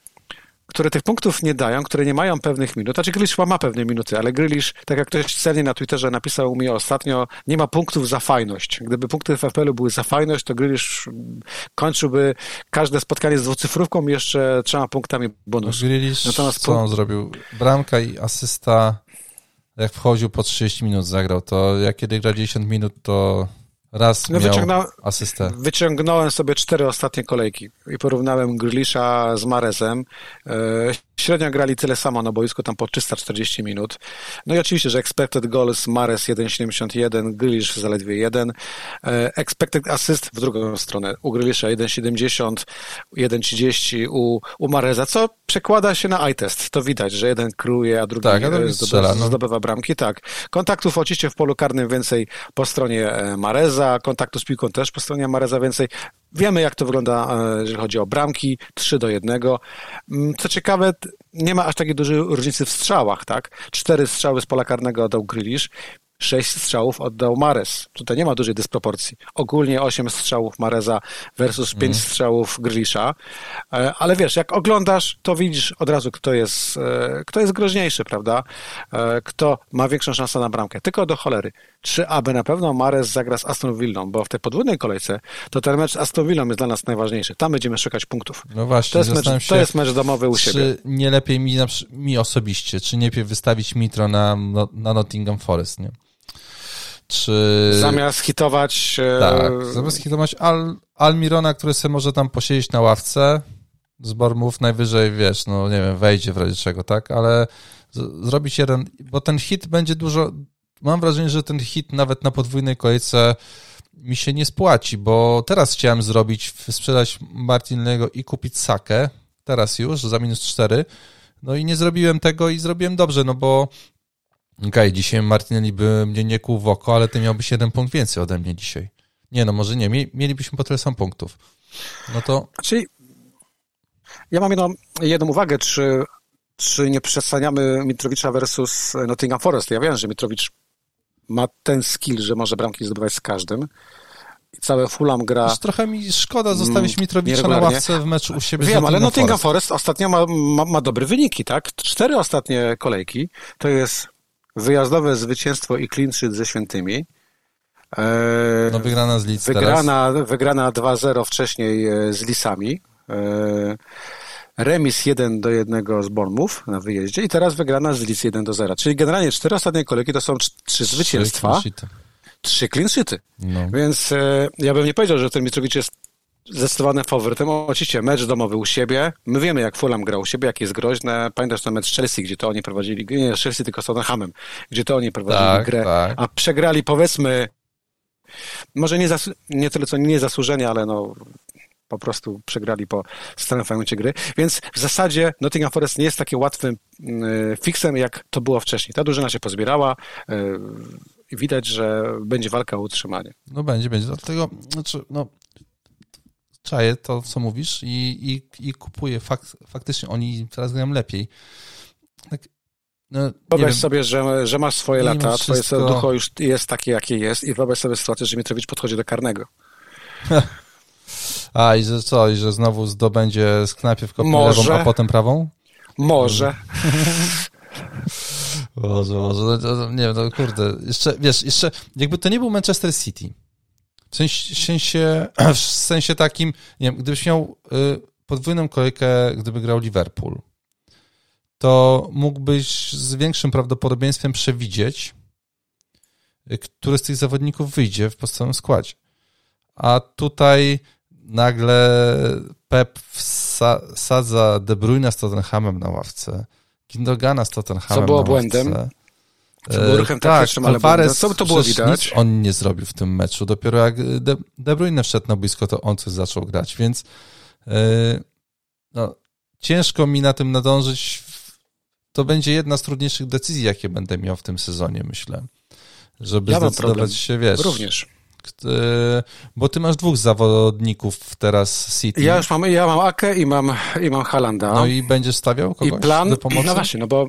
które tych punktów nie dają, które nie mają pewnych minut. Znaczy Grylisz ma pewne minuty, ale Grylisz, tak jak ktoś celnie na Twitterze napisał mi ostatnio, nie ma punktów za fajność. Gdyby punkty w FPL-u były za fajność, to Grylisz kończyłby każde spotkanie z dwucyfrówką jeszcze trzema punktami bonus. Grylisz, Natomiast co on zrobił? Bramka i asysta, jak wchodził po 30 minut zagrał, to jak kiedy gra 10 minut, to Raz no, miał asystę. Wyciągnąłem sobie cztery ostatnie kolejki i porównałem Grylisza z Marezem. E, średnio grali tyle samo na boisku, tam po 340 minut. No i oczywiście, że expected goals Mares 1,71, Grylisz zaledwie 1. E, expected assist w drugą stronę. U Grylisza 1,70, 1,30 u, u Mareza, co przekłada się na eye test. To widać, że jeden kruje, a drugi tak, zdobywa, no. zdobywa bramki. Tak. Kontaktów oczywiście w polu karnym więcej po stronie Mareza, Mareza, kontaktu z piłką też po stronie Mareza więcej. Wiemy, jak to wygląda, e, jeżeli chodzi o bramki, 3 do 1. Mm, co ciekawe, nie ma aż takiej dużej różnicy w strzałach, tak? Cztery strzały z pola karnego dał Grilisz, sześć strzałów oddał Mares. Tutaj nie ma dużej dysproporcji. Ogólnie osiem strzałów Mareza versus pięć mm. strzałów Grisza. E, ale wiesz, jak oglądasz, to widzisz od razu, kto jest, e, kto jest groźniejszy, prawda? Kto ma większą szansę na bramkę. Tylko do cholery. Czy aby na pewno Mares zagra z Aston Villą, bo w tej podwójnej kolejce to ten mecz z Aston Villą jest dla nas najważniejszy. Tam będziemy szukać punktów. No właśnie, to jest, mecz, się, to jest mecz domowy u czy siebie. Czy nie lepiej mi, mi osobiście, czy nie lepiej wystawić Mitro na, na Nottingham Forest, nie? Czy... Zamiast hitować... E, tak, zamiast hitować Al, Almirona, który sobie może tam posiedzieć na ławce z Bormów, najwyżej, wiesz, no nie wiem, wejdzie w razie czego, tak? Ale zrobić jeden, bo ten hit będzie dużo, mam wrażenie, że ten hit nawet na podwójnej kolejce mi się nie spłaci, bo teraz chciałem zrobić, sprzedać Martinelliego i kupić Sakę, teraz już, za minus 4, no i nie zrobiłem tego i zrobiłem dobrze, no bo okej, okay, dzisiaj Martinelli by mnie nie kłuł w oko, ale ty miałbyś jeden punkt więcej ode mnie dzisiaj. Nie, no może nie, mielibyśmy po tyle sam punktów. No to... Czyli ja mam jedną, jedną uwagę, czy, czy nie przesaniamy Mitrowicza versus Nottingham Forest. Ja wiem, że Mitrowicz ma ten skill, że może bramki zdobywać z każdym. I całe Fulham gra... Już trochę mi szkoda zostawić mm, Mitrowicza na ławce w meczu u siebie Wiem, ale Nottingham Forest, Forest ostatnio ma, ma, ma dobre wyniki, tak? Cztery ostatnie kolejki to jest wyjazdowe zwycięstwo i clean ze Świętymi. E, no wygrana z Leeds wygrana, teraz. Wygrana 2-0 wcześniej e, z Lisami. E, remis 1 do 1 z Bournemouth na wyjeździe i teraz wygrana z Leeds 1 do 0. Czyli generalnie cztery ostatnie kolejki to są trzy zwycięstwa. Trzy clean sheety. No. Więc e, ja bym nie powiedział, że ten Mitrowicz jest zdecydowanym faworytem. Oczywiście mecz domowy u siebie. My wiemy, jak Fulham gra u siebie, jak jest groźne. Pamiętasz ten mecz Chelsea, gdzie to oni prowadzili, nie Chelsea, tylko z Tottenhamem, gdzie to oni prowadzili tak, grę, tak. a przegrali powiedzmy może nie, nie tyle co nie zasłużenie, ale no po prostu przegrali po stałym fragmencie gry. Więc w zasadzie Nottingham Forest nie jest takim łatwym y, fixem, jak to było wcześniej. Ta drużyna się pozbierała y, i widać, że będzie walka o utrzymanie. No będzie, będzie. Dlatego, znaczy, no, czaję to, co mówisz i, i, i kupuję. Fakt, faktycznie oni teraz grają lepiej. Tak, no, wyobraź sobie, że, że masz swoje lata, twoje ducho już jest takie, jakie jest i wyobraź sobie sytuację, że Mitrowicz podchodzi do karnego. A, i że co, i że znowu zdobędzie z knajpie w lewą, a potem prawą? Może. Może, może, no, nie wiem, no kurde, jeszcze, wiesz, jeszcze, jakby to nie był Manchester City, w sensie, w sensie, w sensie takim, nie wiem, gdybyś miał y, podwójną kolejkę, gdyby grał Liverpool, to mógłbyś z większym prawdopodobieństwem przewidzieć, y, który z tych zawodników wyjdzie w podstawowym składzie. A tutaj nagle Pep wsadza De Bruyne z Tottenhamem na ławce, Gindogana z Tottenhamem Co było błędem? Co było ruchem tak, Alvarez, co to było widać? Nic on nie zrobił w tym meczu. Dopiero jak De, De Bruyne wszedł na blisko, to on coś zaczął grać, więc yy, no, ciężko mi na tym nadążyć. To będzie jedna z trudniejszych decyzji, jakie będę miał w tym sezonie, myślę. Żeby ja zdecydować się, wiesz... Również bo ty masz dwóch zawodników teraz City. Ja już mam, ja mam Akę i mam, i mam Halanda. No i będziesz stawiał kogoś I plan, do pomocy? No właśnie, no bo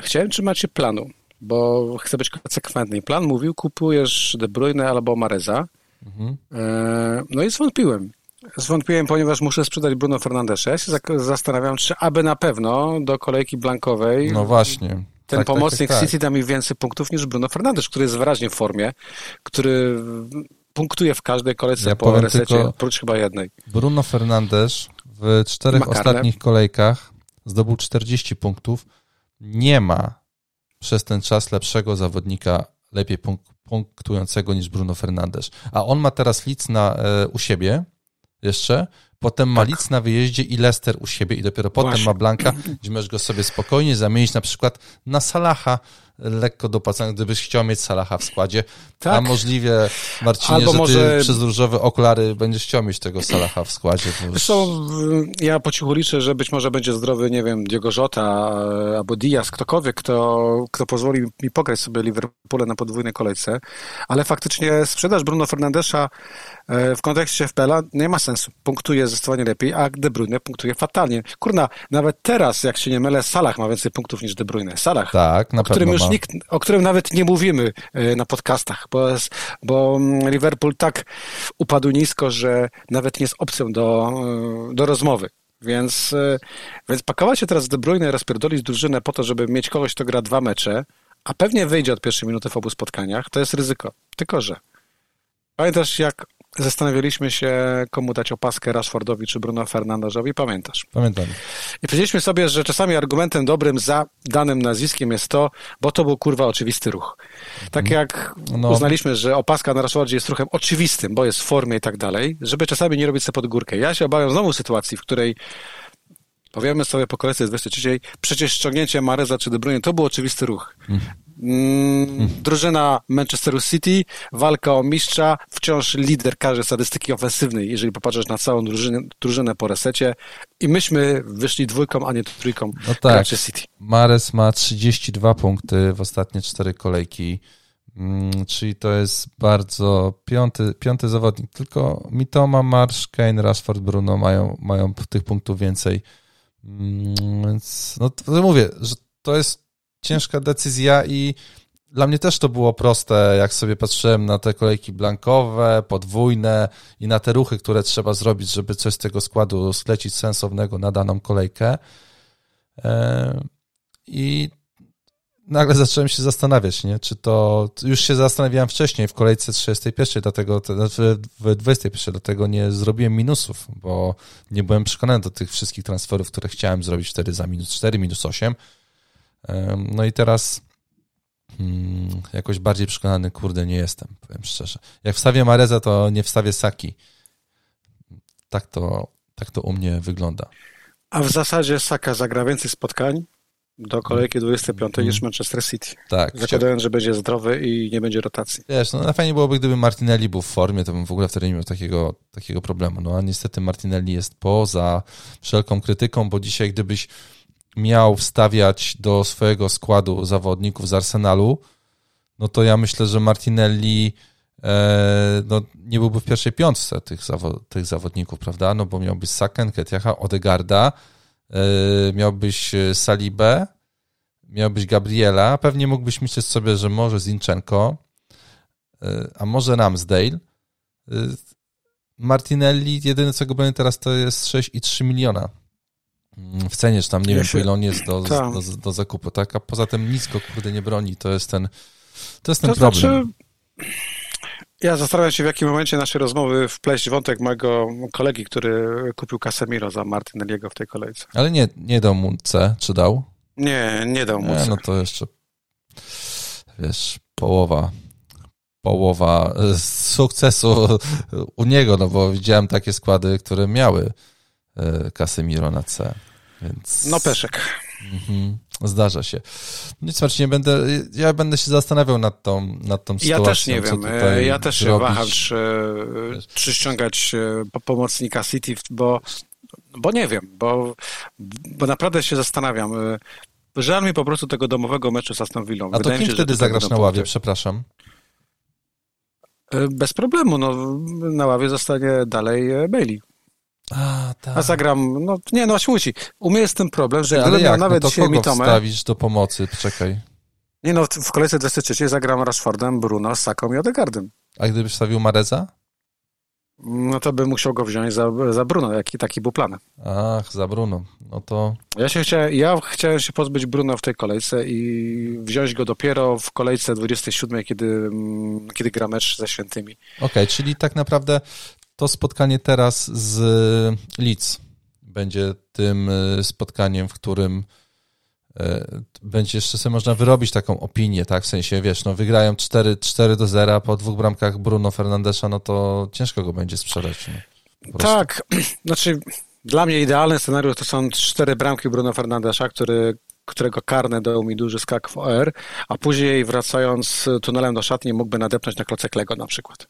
chciałem trzymać się planu, bo chcę być konsekwentny. Plan mówił, kupujesz De Bruyne albo Mareza. Mhm. E, no i zwątpiłem. Zwątpiłem, ponieważ muszę sprzedać Bruno Fernandesza. Ja się zastanawiam, czy aby na pewno do kolejki blankowej. No właśnie. Ten tak, tak, pomocnik tak, tak, City da mi więcej punktów niż Bruno Fernandes, który jest wyraźnie w formie, który punktuje w każdej kolejce ja po resecie, oprócz chyba jednej. Bruno Fernandes w czterech ostatnich kolejkach zdobył 40 punktów. Nie ma przez ten czas lepszego zawodnika, lepiej punktującego niż Bruno Fernandes. A on ma teraz Leeds na, e, u siebie jeszcze potem ma tak. Lidz na wyjeździe i Leicester u siebie i dopiero potem Właśnie. ma Blanka, gdzie możesz go sobie spokojnie zamienić na przykład na Salaha, lekko dopłacany, gdybyś chciał mieć Salaha w składzie. Tak. A możliwie, Marcinie, Albo że może... ty przez różowe okulary będziesz chciał mieć tego Salaha w składzie. Zresztą ja po cichu liczę, że być może będzie zdrowy, nie wiem, Diego Jota albo Diaz, ktokolwiek, kto, kto pozwoli mi pograć sobie Liverpoole na podwójnej kolejce, ale faktycznie sprzedaż Bruno Fernandesza e, w kontekście FPL-a nie ma sensu. Punktuje zdecydowanie lepiej, a De Bruyne punktuje fatalnie. Kurna, nawet teraz, jak się nie mylę, Salah ma więcej punktów niż De Bruyne. Salah, tak, na którym już nikt, o którym nawet nie mówimy e, na podcastach, bo, bo mm, Liverpool tak upadł nisko, że nawet nie jest opcją do, e, do rozmowy. Więc, więc pakować się teraz De Bruyne, rozpierdolić drużynę po to, żeby mieć kogoś, kto gra dwa mecze, a pewnie wyjdzie od pierwszej minuty w obu spotkaniach, to jest ryzyko. Tylko, że pamiętasz, jak zastanawialiśmy się, komu dać opaskę Rashfordowi czy Bruno Fernandezowi? Pamiętasz? Pamiętam. I powiedzieliśmy sobie, że czasami argumentem dobrym za danym nazwiskiem jest to, bo to był kurwa oczywisty ruch. Tak mhm. jak no. uznaliśmy, że opaska na Rashfordzie jest ruchem oczywistym, bo jest w formie i tak dalej, żeby czasami nie robić sobie pod górkę. Ja się obawiam znowu sytuacji, w której Powiemy sobie po kolejce 23, przecież ściągnięcie Mareza czy De Bruyne to był oczywisty ruch. Mm, drużyna Manchesteru City, walka o mistrza, wciąż lider każdej statystyki ofensywnej, jeżeli popatrzysz na całą drużynę, drużynę po resecie. I myśmy wyszli dwójką, a nie trójką no tak. City. Mares ma 32 punkty w ostatnie cztery kolejki, mm, czyli to jest bardzo piąty, piąty zawodnik. Tylko Mitoma, Marsz, Kane, Rashford, Bruno mają, mają tych punktów więcej. Mm, więc no to mówię, że to jest ciężka decyzja i dla mnie też to było proste, jak sobie patrzyłem na te kolejki blankowe, podwójne i na te ruchy, które trzeba zrobić, żeby coś z tego składu sklecić sensownego na daną kolejkę. E, I nagle zacząłem się zastanawiać, nie? czy to, już się zastanawiałem wcześniej w kolejce 31, dlatego, w 21, dlatego nie zrobiłem minusów, bo nie byłem przekonany do tych wszystkich transferów, które chciałem zrobić wtedy za minus 4, minus 8. No i teraz hmm, jakoś bardziej przekonany, kurde, nie jestem, powiem szczerze. Jak wstawię Mareza, to nie wstawię Saki. Tak to, tak to u mnie wygląda. A w zasadzie Saka zagra więcej spotkań do kolejki 25 mm. niż Manchester City. Tak. Zakładając, że będzie zdrowy i nie będzie rotacji. Wiesz, no na fajnie byłoby, gdyby Martinelli był w formie, to bym w ogóle wtedy nie miał takiego, takiego problemu. No a niestety Martinelli jest poza wszelką krytyką, bo dzisiaj gdybyś miał wstawiać do swojego składu zawodników z Arsenalu, no to ja myślę, że Martinelli e, no, nie byłby w pierwszej piątce tych, zawo tych zawodników, prawda? No bo miałbyś Saken, Ketiacha, Odegarda, e, miałbyś Salibę, miałbyś Gabriela, pewnie mógłbyś myśleć sobie, że może Zinchenko, e, a może Ramsdale. E, Martinelli, jedyne co go będzie teraz to jest 6,3 miliona w cenie, czy tam nie ja wiem, się... ile on jest do, do, do, do, zakupu, tak? A poza tym nic go, kurde, nie broni. To jest ten, to jest ten to problem. Znaczy... Ja zastanawiam się, w jakim momencie naszej rozmowy wpleść wątek mojego kolegi, który kupił Casemiro za Martinelliego w tej kolejce. Ale nie, nie dał mu C, czy dał? Nie, nie dał mu C. no to jeszcze, wiesz, połowa, połowa sukcesu u niego, no bo widziałem takie składy, które miały e, Casemiro na C. Więc... No peszek. Mhm. Zdarza się. Nic nie będę, ja będę się zastanawiał nad tą, nad tą sytuacją. Ja też nie wiem, ja też się waham, czy, czy ściągać e, pomocnika City, bo, bo nie wiem, bo, bo naprawdę się zastanawiam. E, żal mi po prostu tego domowego meczu z Aston Villą. A to kim wtedy zagrasz na ławie, przepraszam? E, bez problemu, no, na ławie zostanie dalej Bailey. A, tak. A zagram, no nie, no właśnie musi. U mnie jest ten problem, że gdybym miał no nawet no to dzisiaj Mitomę... wstawisz do pomocy? Czekaj. Nie no, w kolejce 23 zagram Rashfordem, Bruno, Saką i Odegardem. A gdybyś wstawił Mareza? No to bym musiał go wziąć za, za Bruno, jaki taki był plan. Ach, za Bruno. No to... Ja, się chciałem, ja chciałem się pozbyć Bruno w tej kolejce i wziąć go dopiero w kolejce 27, kiedy, mm, kiedy gra mecz ze Świętymi. Okej, okay, czyli tak naprawdę to spotkanie teraz z Leeds będzie tym e, spotkaniem, w którym e, będzie jeszcze sobie można wyrobić taką opinię, tak? W sensie, wiesz, no wygrają 4, 4 do 0 po dwóch bramkach Bruno Fernandesza, no to ciężko go będzie sprzedać. No, tak, znaczy dla mnie idealny scenariusz to są cztery bramki Bruno Fernandesza, który którego karne dał mi duży skak w OR, a później wracając tunelem do szatni mógłby nadepnąć na klocek Lego na przykład.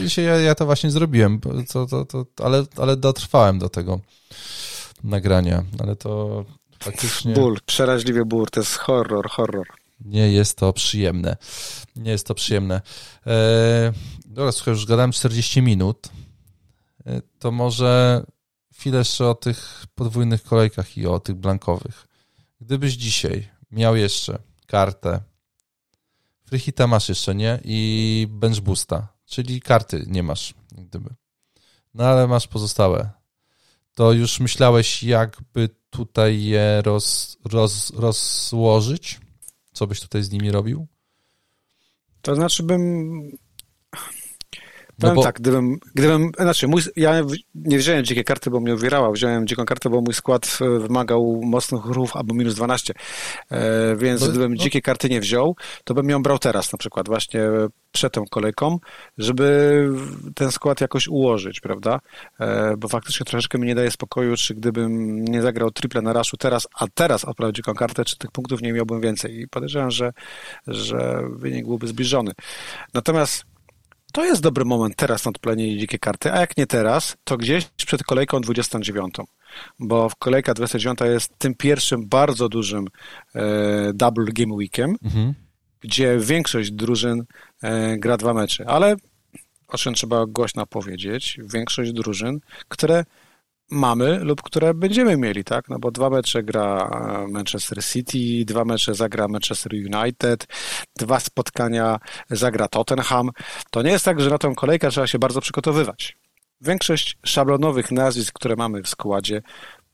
Dzisiaj ja, ja to właśnie zrobiłem, to, to, to, ale, ale dotrwałem do tego nagrania, ale to faktycznie... Ból, przeraźliwie ból, to jest horror, horror. Nie jest to przyjemne. Nie jest to przyjemne. Eee, dobra, słuchaj, już gadałem 40 minut. E, to może chwilę jeszcze o tych podwójnych kolejkach i o tych blankowych. Gdybyś dzisiaj miał jeszcze kartę, Freehita masz jeszcze, nie? I bench boosta, czyli karty nie masz, gdyby. No ale masz pozostałe. To już myślałeś, jakby tutaj je roz, roz, rozłożyć? Co byś tutaj z nimi robił? To znaczy bym no Powiem bo... tak, gdybym, gdybym, znaczy mój, ja nie wziąłem dzikiej karty, bo mnie uwierała, wziąłem dziką kartę, bo mój skład e, wymagał mocnych ruchów albo minus 12, e, więc bo, gdybym no. dzikiej karty nie wziął, to bym ją brał teraz na przykład, właśnie przed tą kolejką, żeby ten skład jakoś ułożyć, prawda? E, bo faktycznie troszeczkę mi nie daje spokoju, czy gdybym nie zagrał triple na raszu teraz, a teraz odprawił dziką kartę, czy tych punktów nie miałbym więcej i podejrzewam, że, że wynik byłby zbliżony. Natomiast to jest dobry moment teraz na odpalenie dzikie karty, a jak nie teraz, to gdzieś przed kolejką 29. Bo kolejka 29 jest tym pierwszym bardzo dużym e, double game weekiem, mhm. gdzie większość drużyn e, gra dwa mecze. Ale o czym trzeba głośno powiedzieć, większość drużyn, które mamy lub które będziemy mieli, tak? No bo dwa mecze gra Manchester City, dwa mecze zagra Manchester United, dwa spotkania zagra Tottenham. To nie jest tak, że na tą kolejkę trzeba się bardzo przygotowywać. Większość szablonowych nazwisk, które mamy w składzie,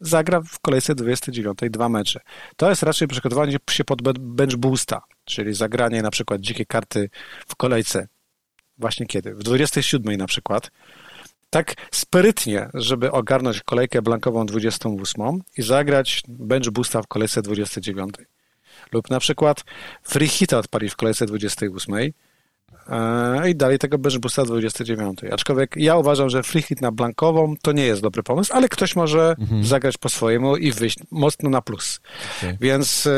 zagra w kolejce 29 dwa mecze. To jest raczej przygotowanie się pod bench boosta, czyli zagranie na przykład dzikie karty w kolejce właśnie kiedy? W 27 na przykład, tak sprytnie, żeby ogarnąć kolejkę blankową 28 i zagrać bench boosta w kolejce 29. Lub na przykład free hita odpalić w kolejce 28 e, i dalej tego bench boosta 29. Aczkolwiek ja uważam, że free hit na blankową to nie jest dobry pomysł, ale ktoś może mhm. zagrać po swojemu i wyjść mocno na plus. Okay. Więc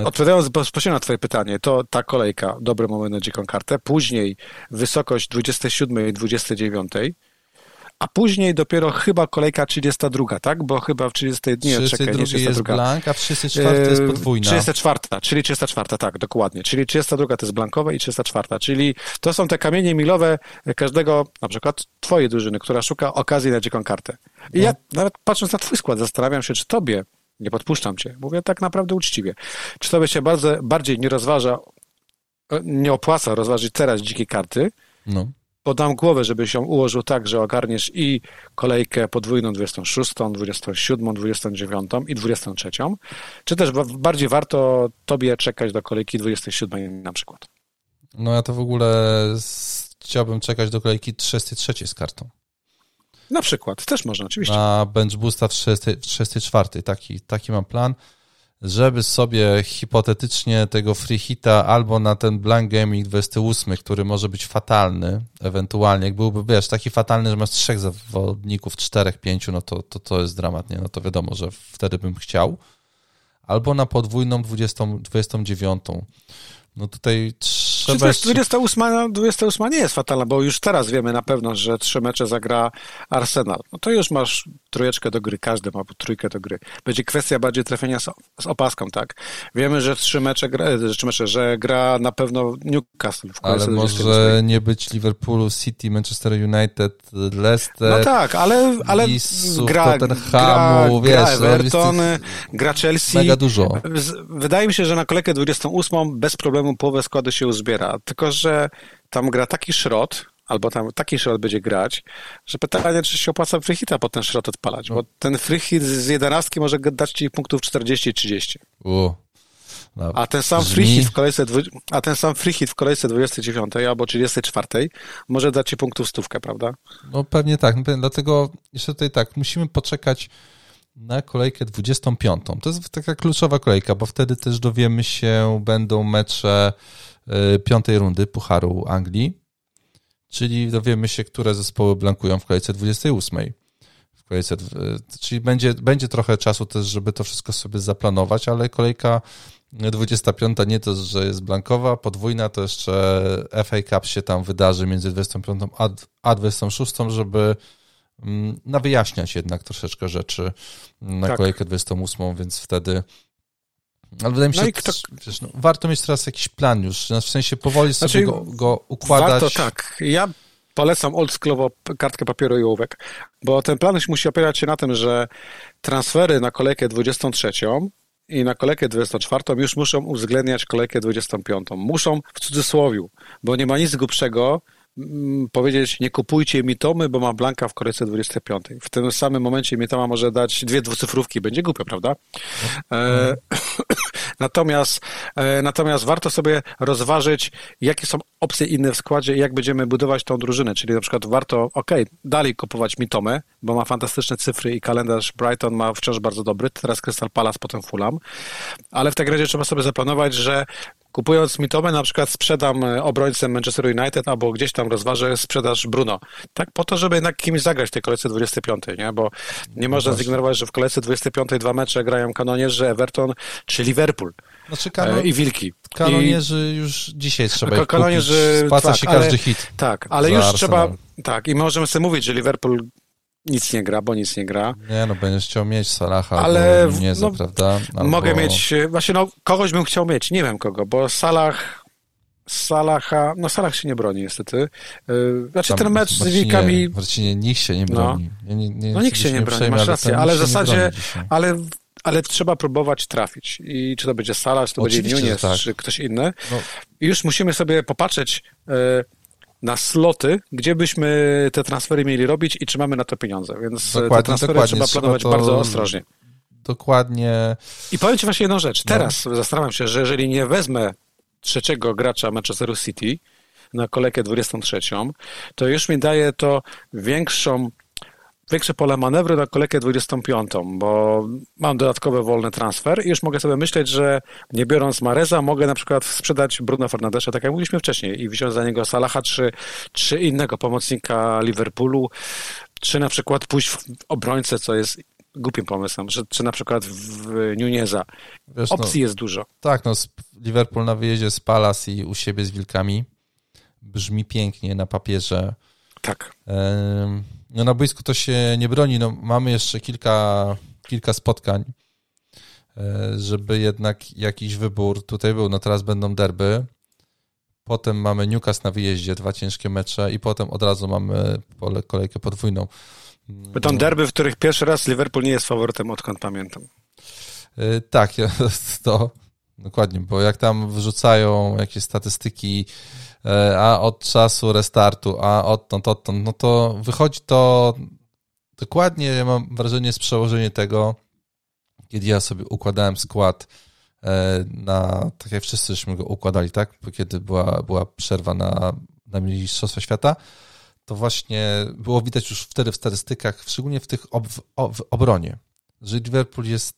e, odpowiadając bezpośrednio na twoje pytanie, to ta kolejka, dobry moment na dziką kartę, później wysokość 27 i 29, a później dopiero chyba kolejka 32, tak? Bo chyba w 30 dni, 32 czekaj, nie 32. jest blank, a w 34 jest podwójna. 34, czyli 34, tak, dokładnie. Czyli 32 to jest blankowe i 34, czyli to są te kamienie milowe każdego, na przykład twojej drużyny, która szuka okazji na dziką kartę. I no. ja nawet patrząc na twój skład, zastanawiam się, czy tobie nie podpuszczam cię. Mówię tak naprawdę uczciwie. Czy to by się bardzo, bardziej nie rozważa, nie opłaca rozważyć teraz dzikie karty? No. Podam głowę, żebyś ją ułożył tak, że ogarniesz i kolejkę podwójną 26, 27, 29 i 23. Czy też bardziej warto tobie czekać do kolejki 27 na przykład? No ja to w ogóle chciałbym czekać do kolejki 33 z kartą. Na przykład, też można, oczywiście. Na bench boosta w 34. Taki, taki mam plan, żeby sobie hipotetycznie tego free hita albo na ten blank gaming 28, który może być fatalny, ewentualnie, jak byłby, wiesz, taki fatalny, że masz trzech zawodników, czterech, pięciu, no to, to, to jest dramat, nie? No to wiadomo, że wtedy bym chciał. Albo na podwójną 20, 29. No tutaj trzeba... 28, 28 nie jest fatalna, bo już teraz wiemy na pewno, że trzy mecze zagra Arsenal. No to już masz trójeczkę do gry, każdy ma trójkę do gry. Będzie kwestia bardziej trafienia z, z opaską, tak? Wiemy, że trzy mecze, gra, trzy mecze, że gra na pewno Newcastle. W ale może nie być Liverpoolu, City, Manchester United, Leicester, No tak, ale, ale Lisów, gra, Tottenhamu, gra, wiesz, gra Everton, gra Chelsea. Mega dużo. Wydaje mi się, że na kolejkę 28 bez problemu połowę składu się uzbiera, tylko że tam gra taki szrot, albo tam taki szrot będzie grać, że pytanie, czy się opłaca freehita po ten szrot odpalać, bo ten freehit z jedenastki może dać ci punktów 40-30. No, a ten sam free hit w kolejce, a ten sam free hit w kolejce 29 albo 34 może dać ci punktów stówkę, prawda? No pewnie tak. No, dlatego jeszcze tutaj tak, musimy poczekać na kolejkę 25. To jest taka kluczowa kolejka, bo wtedy też dowiemy się, będą mecze piątej rundy Pucharu Anglii, czyli dowiemy się, które zespoły blankują w kolejce 28. W kolejce, czyli będzie, będzie trochę czasu też, żeby to wszystko sobie zaplanować, ale kolejka 25 nie to, że jest blankowa, podwójna, to jeszcze FA Cup się tam wydarzy między 25 a 26, żeby mm, na wyjaśniać jednak troszeczkę rzeczy na tak. kolejkę 28, więc wtedy ale wydaje mi się, no kto... wiesz, no, warto mieć teraz jakiś plan już, w sensie powoli sobie znaczy, go, go układać. Warto, tak. Ja polecam oldschoolowo kartkę papieru i ołówek, bo ten plan musi opierać się na tym, że transfery na kolejkę 23 i na kolejkę 24 już muszą uwzględniać kolejkę 25. Muszą w cudzysłowie, bo nie ma nic głupszego powiedzieć nie kupujcie mi tomy, bo ma Blanka w kolejce 25. W tym samym momencie mi toma może dać dwie dwucyfrówki, będzie głupio, prawda? E, Natomiast, e, natomiast warto sobie rozważyć, jakie są opcje inne w składzie i jak będziemy budować tą drużynę. Czyli na przykład warto, ok, dalej kupować Mitomę, bo ma fantastyczne cyfry i kalendarz Brighton ma wciąż bardzo dobry, teraz Crystal Palace, potem Fulham, ale w tej grze trzeba sobie zaplanować, że kupując Mitomę na przykład sprzedam e, obrońcę Manchester United albo gdzieś tam rozważę sprzedaż Bruno. Tak po to, żeby jednak kimś zagrać w tej kolejce 25, nie? Bo nie no można zignorować, że w kolejce 25 dwa mecze grają kanonierzy, Everton czy Liverpool. Znaczy kanon... E, I Wilki. Kanonierzy I... już dzisiaj trzeba ich kanonierzy, kupić. Spłaca tak, się każdy hit. Tak, ale już Arsenal. trzeba... Tak, i możemy sobie mówić, że Liverpool nic nie gra, bo nic nie gra. Nie, no będziesz chciał mieć Salaha, ale nie, no, prawda? Albo... Mogę mieć, właśnie no, kogoś bym chciał mieć, nie wiem kogo, bo Salah, Salaha, no Salah się nie broni niestety. Yy, znaczy Tam, ten mecz z Wilkami... Właściwie nikt się nie no. broni. No, nie, nie, no nikt się nie broni, masz rację, ale w zasadzie, ale ale trzeba próbować trafić. I czy to będzie Salah, czy to Oczywiście, będzie Nunes, tak. czy ktoś inny. No. I już musimy sobie popatrzeć, yy, na sloty, gdzie byśmy te transfery mieli robić i czy mamy na to pieniądze. Więc dokładnie, te transfery dokładnie. trzeba planować trzeba bardzo ostrożnie. Dokładnie. I powiem Ci właśnie jedną rzecz. Teraz no. zastanawiam się, że jeżeli nie wezmę trzeciego gracza Manchesteru City na kolejkę 23, to już mi daje to większą większe pole manewru na kolejkę 25, bo mam dodatkowy wolny transfer i już mogę sobie myśleć, że nie biorąc Mareza, mogę na przykład sprzedać Bruno Fernandesza, tak jak mówiliśmy wcześniej, i wziąć za niego Salaha czy, czy innego pomocnika Liverpoolu, czy na przykład pójść w obrońcę, co jest głupim pomysłem, że, czy na przykład w Nuneza. Wiesz, Opcji no, jest dużo. Tak, no Liverpool na wyjeździe z Palace i u siebie z Wilkami brzmi pięknie na papierze. Tak. No na boisku to się nie broni. No, mamy jeszcze kilka, kilka spotkań, e, żeby jednak jakiś wybór tutaj był. No teraz będą derby. Potem mamy Newcastle na wyjeździe, dwa ciężkie mecze i potem od razu mamy kolejkę podwójną. Będą derby, w których pierwszy raz Liverpool nie jest faworytem, odkąd pamiętam. E, tak, to dokładnie, bo jak tam wrzucają jakieś statystyki a od czasu restartu, a odtąd, odtąd, no to wychodzi to dokładnie, ja mam wrażenie, z przełożenie tego, kiedy ja sobie układałem skład e, na, tak jak wszyscy żeśmy go układali, tak? Kiedy była, była przerwa na, na Mistrzostwa Świata, to właśnie było widać już wtedy w statystykach, szczególnie w tych ob, w obronie, że Liverpool jest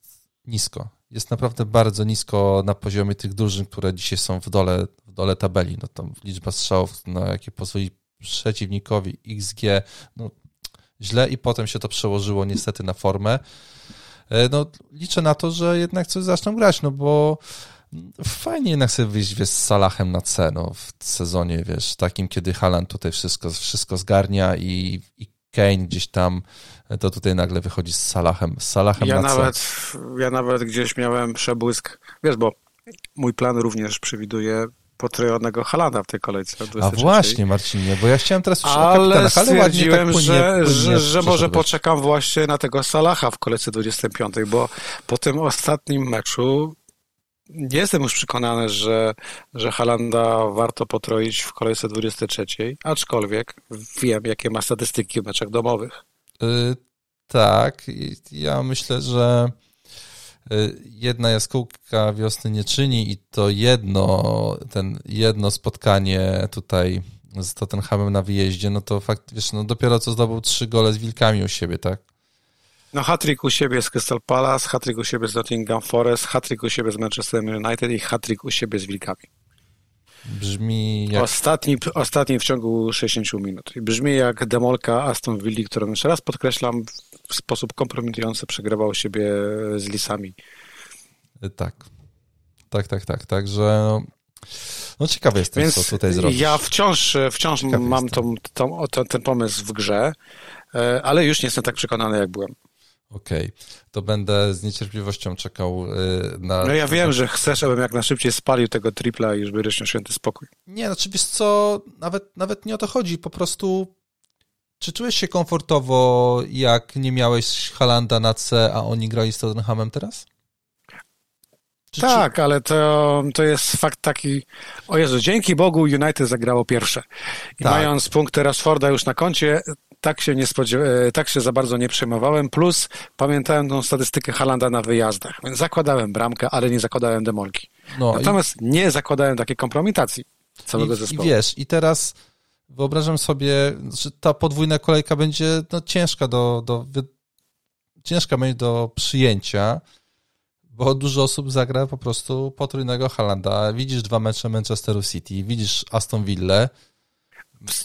nisko. Jest naprawdę bardzo nisko na poziomie tych drużyn, które dzisiaj są w dole w dole tabeli. No tam liczba strzałów, na jakie pozwoli przeciwnikowi XG, no źle i potem się to przełożyło niestety na formę. E, no liczę na to, że jednak coś zaczną grać, no bo fajnie jednak sobie wyjść wiesz, z Salahem na C, no, w sezonie, wiesz, takim, kiedy Halan tutaj wszystko, wszystko zgarnia i, i Kane gdzieś tam, to tutaj nagle wychodzi z Salahem, z Salahem ja na nawet, C. Ja nawet gdzieś miałem przebłysk, wiesz, bo mój plan również przewiduje potrojonego Halanda w tej kolejce. A właśnie, Marcinie, bo ja chciałem teraz już ale ale stwierdziłem, tak płynie, że, płynie, że, że może poczekam właśnie na tego Salaha w kolejce 25, bo po tym ostatnim meczu jestem już przekonany, że, że Halanda warto potroić w kolejce 23, aczkolwiek wiem, jakie ma statystyki w meczach domowych. Yy, tak, ja myślę, że Y, jedna jaskółka wiosny nie czyni i to jedno, ten jedno spotkanie tutaj z Tottenhamem na wyjeździe, no to fakt, wiesz, no dopiero co zdobył trzy gole z Wilkami u siebie, tak? No hatryk u siebie z Crystal Palace, hatryk u siebie z Nottingham Forest, hatryk u siebie z Manchester United i hatryk u siebie z Wilkami. Brzmi jak... Ostatni, ostatni w ciągu 60 minut. Brzmi jak demolka Aston Villa, którą jeszcze raz podkreślam, w sposób kompromitujący przegrywał siebie z Lisami. Tak. Tak, tak, tak. Także no, no ciekawy jestem, Więc co tutaj zrobić. Ja wciąż, wciąż mam tą, tą, ten, ten pomysł w grze, e, ale już nie jestem tak przekonany, jak byłem. Okej, okay. to będę z niecierpliwością czekał y, na... No ja wiem, że chcesz, abym jak najszybciej spalił tego tripla i już by miał święty spokój. Nie, znaczy wiesz co, nawet, nawet nie o to chodzi, po prostu czy czułeś się komfortowo, jak nie miałeś Halanda na C, a oni grali z Tottenhamem teraz? Czy, tak, czy... ale to, to jest fakt taki, o Jezu, dzięki Bogu United zagrało pierwsze. I tak. mając punkty Rashforda już na koncie, tak się, nie spodziewa- e, tak się za bardzo nie przejmowałem, plus pamiętałem tą statystykę Halanda na wyjazdach, więc zakładałem bramkę, ale nie zakładałem demolki. No Natomiast i... nie zakładałem takiej kompromitacji całego I, zespołu. I wiesz, i teraz wyobrażam sobie, że ta podwójna kolejka będzie no, ciężka do, do ciężka będzie do przyjęcia, bo dużo osób zagra po prostu potrójnego Halanda. Widzisz dwa mecze Manchesteru City, widzisz Aston Villa,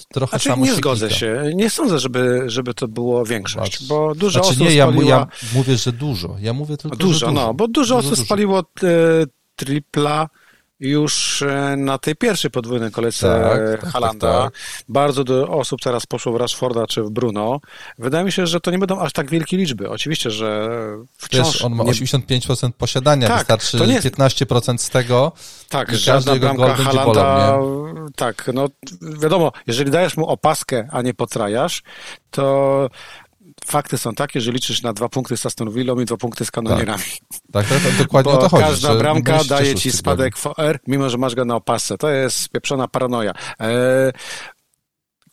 trochę znaczy, samo nie się zgodzę się. Nie sądzę, żeby, żeby to było większość, bo dużo znaczy, osób nie, ja, spaliła... ja mówię, że dużo. Ja mówię tylko, dużo, dużo. no, bo dużo, dużo osób dużo. spaliło e, tripla już e, na tej pierwszej podwójnej kolejce tak, tak, Halanda. Tak, tak, Bardzo dużo osób teraz poszło w Rashforda czy w Bruno. Wydaje mi się, że to nie będą aż tak wielkie liczby. Oczywiście, że wciąż... Wiesz, on ma 85% posiadania, tak, wystarczy nie... 15% z tego tak, i każdy jego gol będzie bolał, Tak, no wiadomo, jeżeli dajesz mu opaskę, a nie potrajasz, to fakty są takie, że liczysz na dwa punkty z Aston Villą i dwa punkty z kanonierami. Tak, tak, tak dokładnie Bo o to chodzi. każda bramka daje ci spadek w OR, mimo że masz go na opasce. To jest pieprzona paranoja. E,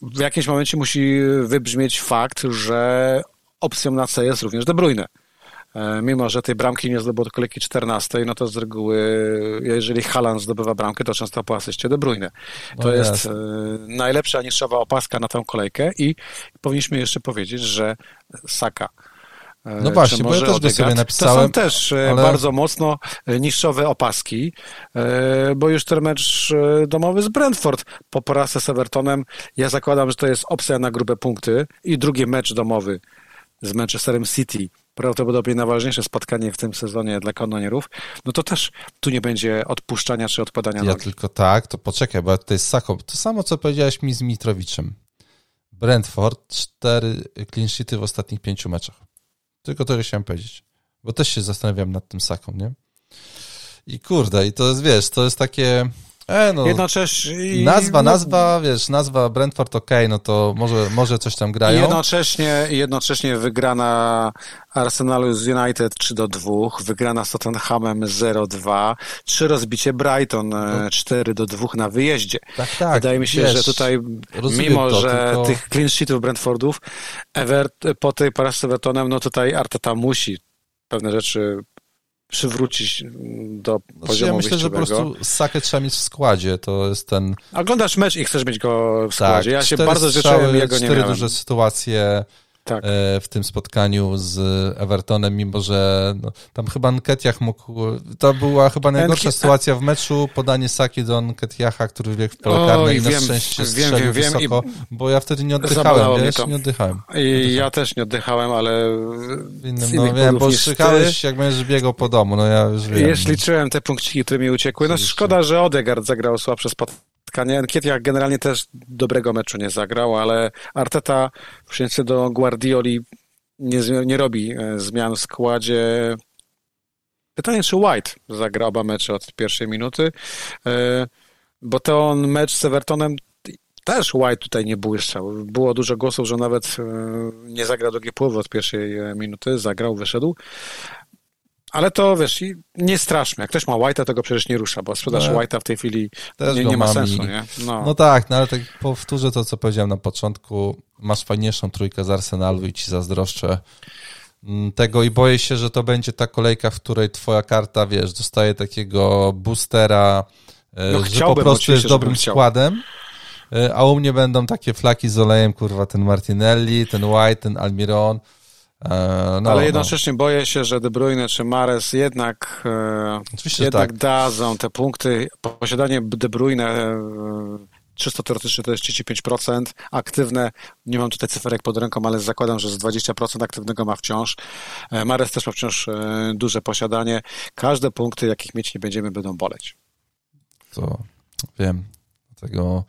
w jakimś momencie musi wybrzmieć fakt, że opcją na C jest również De Bruyne. E, mimo że tej bramki nie zdobył do kolejki 14, no to z reguły, jeżeli Haaland zdobywa bramkę, to często po asyście De Bruyne. To no jest, jest najlepsza niższowa opaska na tę kolejkę i powinniśmy jeszcze powiedzieć, że Saka e, no właśnie, bo ja też go sobie napisałem. To są też e, ale... bardzo mocno niższowe opaski, bo już ten mecz domowy z Brentford po porażce z Evertonem, ja zakładam, że to jest opcja na grube punkty i drugi mecz domowy z Manchesterem City prawdopodobnie najważniejsze spotkanie w tym sezonie dla kanonierów, no to też tu nie będzie odpuszczania czy odpadania Ja nogi. tylko tak, to poczekaj, bo to jest Sako. To samo, co powiedziałeś mi z Mitrowiczem. Brentford, cztery clean sheety w ostatnich pięciu meczach. Tylko to chciałem powiedzieć. Bo też się zastanawiam nad tym Saką, nie? I kurde, i to jest, wiesz, to jest takie... E, no, jednocześnie... Nazwa, no, nazwa, wiesz, nazwa Brentford ok, no to może, może coś tam grają. Jednocześnie, jednocześnie wygrana Arsenalu z United 3 do 2, wygrana z Tottenhamem 0-2, trzy rozbicie Brighton no. 4 do 2 na wyjeździe. Tak, tak. Wydaje mi się, wiesz, że tutaj, mimo to, że tylko... tych clean sheetów Brentfordów, Evert, po tej paraszy z Evertonem, no tutaj Arteta musi pewne rzeczy przywrócić do znaczy, poziomu Ja myślę, że po prostu Sakę trzeba mieć w składzie, to jest ten... Oglądasz mecz i chcesz mieć go w składzie. Tak, ja się bardzo życzyłem, jego nie cztery miałem. duże sytuacje, tak. E, w tym spotkaniu z Evertonem, mimo że no, tam chyba Nketiah mógł, to była chyba najgorsza sytuacja w meczu, podanie Saki do Nketiaha, który biegł w pole karne i na wiem, szczęście strzelił wiem, wiem, wysoko, bo ja wtedy nie oddychałem, wiesz, nie oddychałem. I ja też nie oddychałem, ale w innym, no wiem, bo szykałeś, jak będziesz biegał po domu, no ja już wiem. Już liczyłem te punkciki, które mi uciekły. No szkoda, że Odegaard zagrał słabsze spotkanie spotkanie. Enkietia generalnie też dobrego meczu nie zagrał, ale Arteta w przeciwieństwie do Guardioli nie, nie robi e, zmian w składzie. Pytanie, czy White zagra oba mecze od pierwszej minuty, e, bo ten mecz z Evertonem też White tutaj nie błyszczał. Było dużo głosów, że nawet e, nie zagra drugiej połowy od pierwszej minuty, zagrał, wyszedł. Ale to wiesz, nie straszmy. Jak ktoś ma White'a, to go przecież nie rusza, bo sprzedaż no, White'a w tej chwili nie, nie ma sensu, nie? No. no. tak, no ale tak powtórzę to, co powiedziałem na początku. Masz fajniejszą trójkę z Arsenalu i ci zazdroszczę mm, tego i boję się, że to będzie ta kolejka, w której twoja karta, wiesz, dostaje takiego boostera, e, no, że po prostu jest dobrym składem. E, a u mnie będą takie flaki z olejem, kurwa, ten Martinelli, ten White, ten Almiron. E, no, Ale jednocześnie no. boję się, że De Bruyne czy Mares jednak, e, Oczywiście, jednak tak. dadzą te punkty. Posiadanie De Bruyne e, czysto teoretycznie to jest 35%, aktywne, nie mam tutaj cyferek pod ręką, ale zakładam, że z 20% aktywnego ma wciąż. Mares też ma wciąż duże posiadanie. Każde punkty, jakich mieć nie będziemy, będą boleć. To wiem, dlatego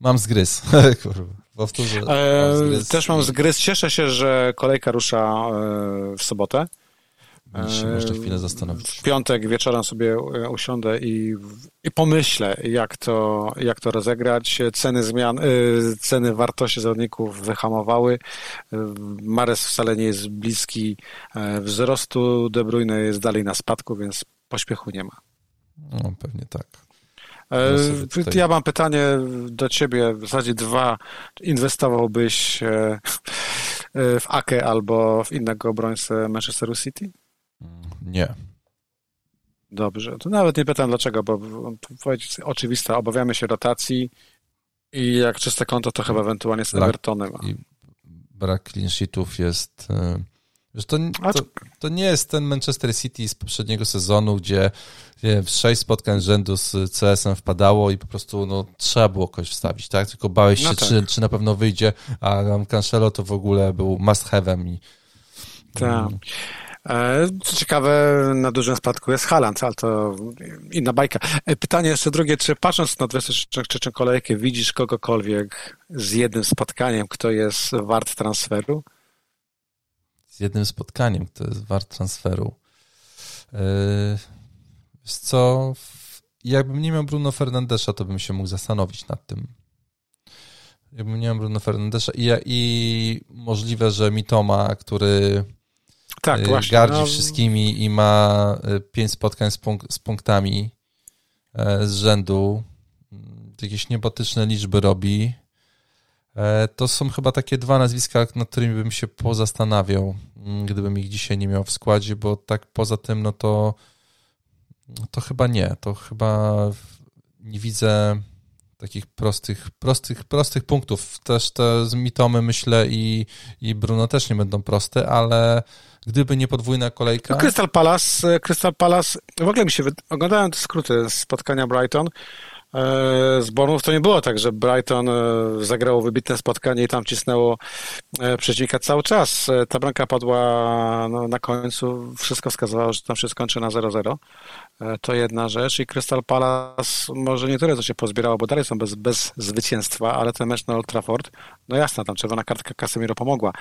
mam zgryz. Kurwa. Powtórzę. E, też mam zgryz. Cieszę się, że kolejka rusza e, w sobotę. się można chwilę zastanowić. W piątek wieczorem sobie e, usiądę i, i pomyślę, jak to, jak to rozegrać. Ceny zmian, e, ceny wartości zawodników wyhamowały. Mares wcale nie jest bliski wzrostu. De Bruyne jest dalej na spadku, więc pośpiechu nie ma. No, pewnie tak. Tutaj... Ja mam pytanie do ciebie, w zasadzie dwa. Inwestowałbyś w Ake albo w innego obrońcę Manchesteru City? Nie. Dobrze, to nawet nie pytam dlaczego, bo powiedzieć oczywiste, obawiamy się rotacji i jak czyste konto, to chyba ewentualnie z Evertonem. I brak clean sheetów jest... E, to, to, to, nie jest ten Manchester City z poprzedniego sezonu, gdzie w sześć spotkań rzędu z CS-em wpadało i po prostu no, trzeba było kogoś wstawić, tak? Tylko bałeś się, no tak. czy, czy na pewno wyjdzie, a Cancelo to w ogóle był must have'em i... Tak. Mm. E, co ciekawe, na dużym spadku jest Haland, ale to inna bajka. E, pytanie jeszcze drugie, czy patrząc na 23 kolejkę widzisz kogokolwiek z jednym spotkaniem, kto jest wart transferu? Z jednym spotkaniem, kto jest wart transferu? Yy, co, jakbym nie miał Bruno Fernandesza, to bym się mógł zastanowić nad tym. Jakbym nie miał Bruno Fernandesza i, i możliwe, że Mitoma, który tak, y, właśnie, gardzi no... wszystkimi i ma y, pięć spotkań z, punk z punktami e, z rzędu, mm, jakieś niebotyczne liczby robi. E, to są chyba takie dwa nazwiska, nad którymi bym się pozastanawiał, mm, gdybym ich dzisiaj nie miał w składzie, bo tak poza tym, no to to chyba nie. To chyba nie widzę takich prostych, prostych, prostych punktów. Też te z Mitomy myślę i, i Bruno też nie będą proste, ale gdyby nie podwójna kolejka. No, Crystal Palace, Crystal Palace, w ogóle mi się, oglądałem skróty spotkania Brighton, e, z Bournemouth to nie było tak, że Brighton e, zagrało wybitne spotkanie i tam cisnęło e, przeciwnika cały czas. Ta bramka padła no, na końcu, wszystko wskazywało, że tam się skończy na 0-0. To jedna rzecz i Crystal Palace może nie tyle, co się pozbierało, bo dalej są bez, bez zwycięstwa, ale ten mecz na Old Trafford, no jasna, tam czerwona kartka Casemiro pomogła,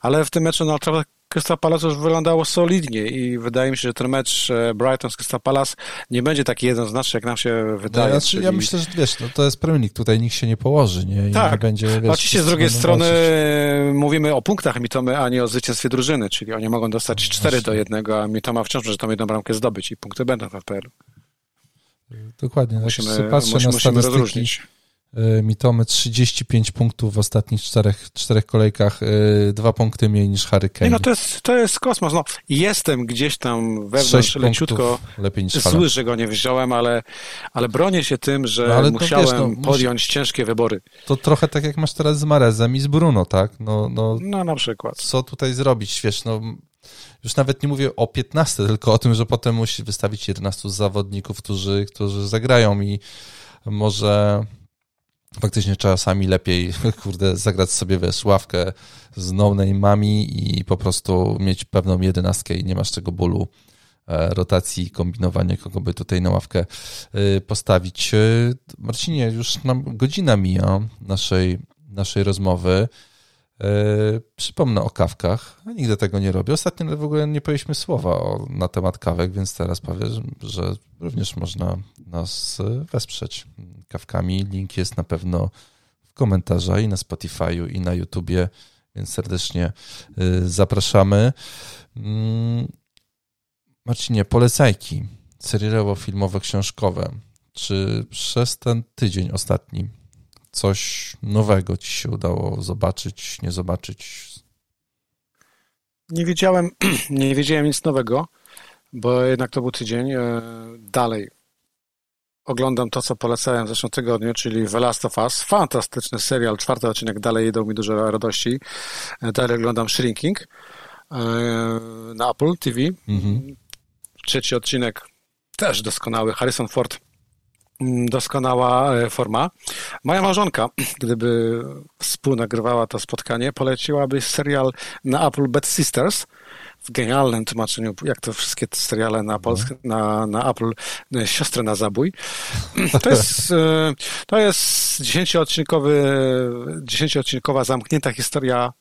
ale w tym meczu na Old Trafford Crystal Palace już wyglądało solidnie i wydaje mi się, że ten mecz e, Brighton z Crystal Palace nie będzie taki jednoznaczny, jak nam się wydaje. No, ja, czyli... ja myślę, że wiesz, no, to jest Premier League, tutaj nikt się nie położy, nie? I tak, nie będzie, wiesz, oczywiście z drugiej strony walczyć. mówimy o punktach Mitomy, a nie o zwycięstwie drużyny, czyli oni mogą dostać no, 4 do 1, a Mitoma wciąż może tą jedną bramkę zdobyć i punkty będą w FPL. Dokładnie, musimy, tak patrzę musimy, na statystyki. Rozróżnić. Y, Mitomy 35 punktów w ostatnich czterech, czterech kolejkach, y, dwa punkty mniej niż Harry Kane. No to jest, to jest kosmos. No, jestem gdzieś tam wewnątrz leciutko lepiej niż zły, że go nie wziąłem, ale, ale bronię się tym, że no, musiałem wiesz, no, podjąć musi... ciężkie wybory. To trochę tak jak masz teraz z Marezem i z Bruno, tak? No, no, no na przykład. Co tutaj zrobić? Wiesz, no już nawet nie mówię o 15, tylko o tym, że potem musi wystawić 11 zawodników, którzy, którzy zagrają i może faktycznie czasami lepiej, kurde, zagrać sobie, wiesz, ławkę z no-name'ami i po prostu mieć pewną jedenastkę i nie masz tego bólu e, rotacji, kombinowania, kogo by tutaj na ławkę e, postawić. E, Marcinie, już nam godzina mija naszej, naszej rozmowy. Przypomnę o kawkach. Nigdy tego nie robię. Ostatnio w ogóle nie powiedzieliśmy słowa o, na temat kawek, więc teraz powiem, że również można nas wesprzeć kawkami. Link jest na pewno w komentarzach i na Spotify'u i na YouTubie, więc serdecznie y, zapraszamy. Mm, Marcinie, polecajki serialowo-filmowe, książkowe. Czy przez ten tydzień ostatni coś nowego ci się udało zobaczyć, nie zobaczyć? Nie wiedziałem, nie wiedziałem nic nowego, bo jednak to był tydzień. E, dalej oglądam to, co polecałem w zeszłym tygodniu, czyli The Last of Us. Fantastyczny serial, czwarty odcinek, dalej dał mi dużo radości. E, dalej oglądam Shrinking e, na Apple TV. Mhm. Trzeci odcinek też doskonały. Harrison Ford doskonała e, forma. Moja małżonka, gdyby współnagrywała to spotkanie, poleciłaby serial na Apple Bad Sisters, w genialnym tłumaczeniu, jak to wszystkie seriale na polskie, na, na Apple, e, Siostry na zabój. To jest, e, to jest dziesięcioodcinkowy, dziesięcioodcinkowa zamknięta historia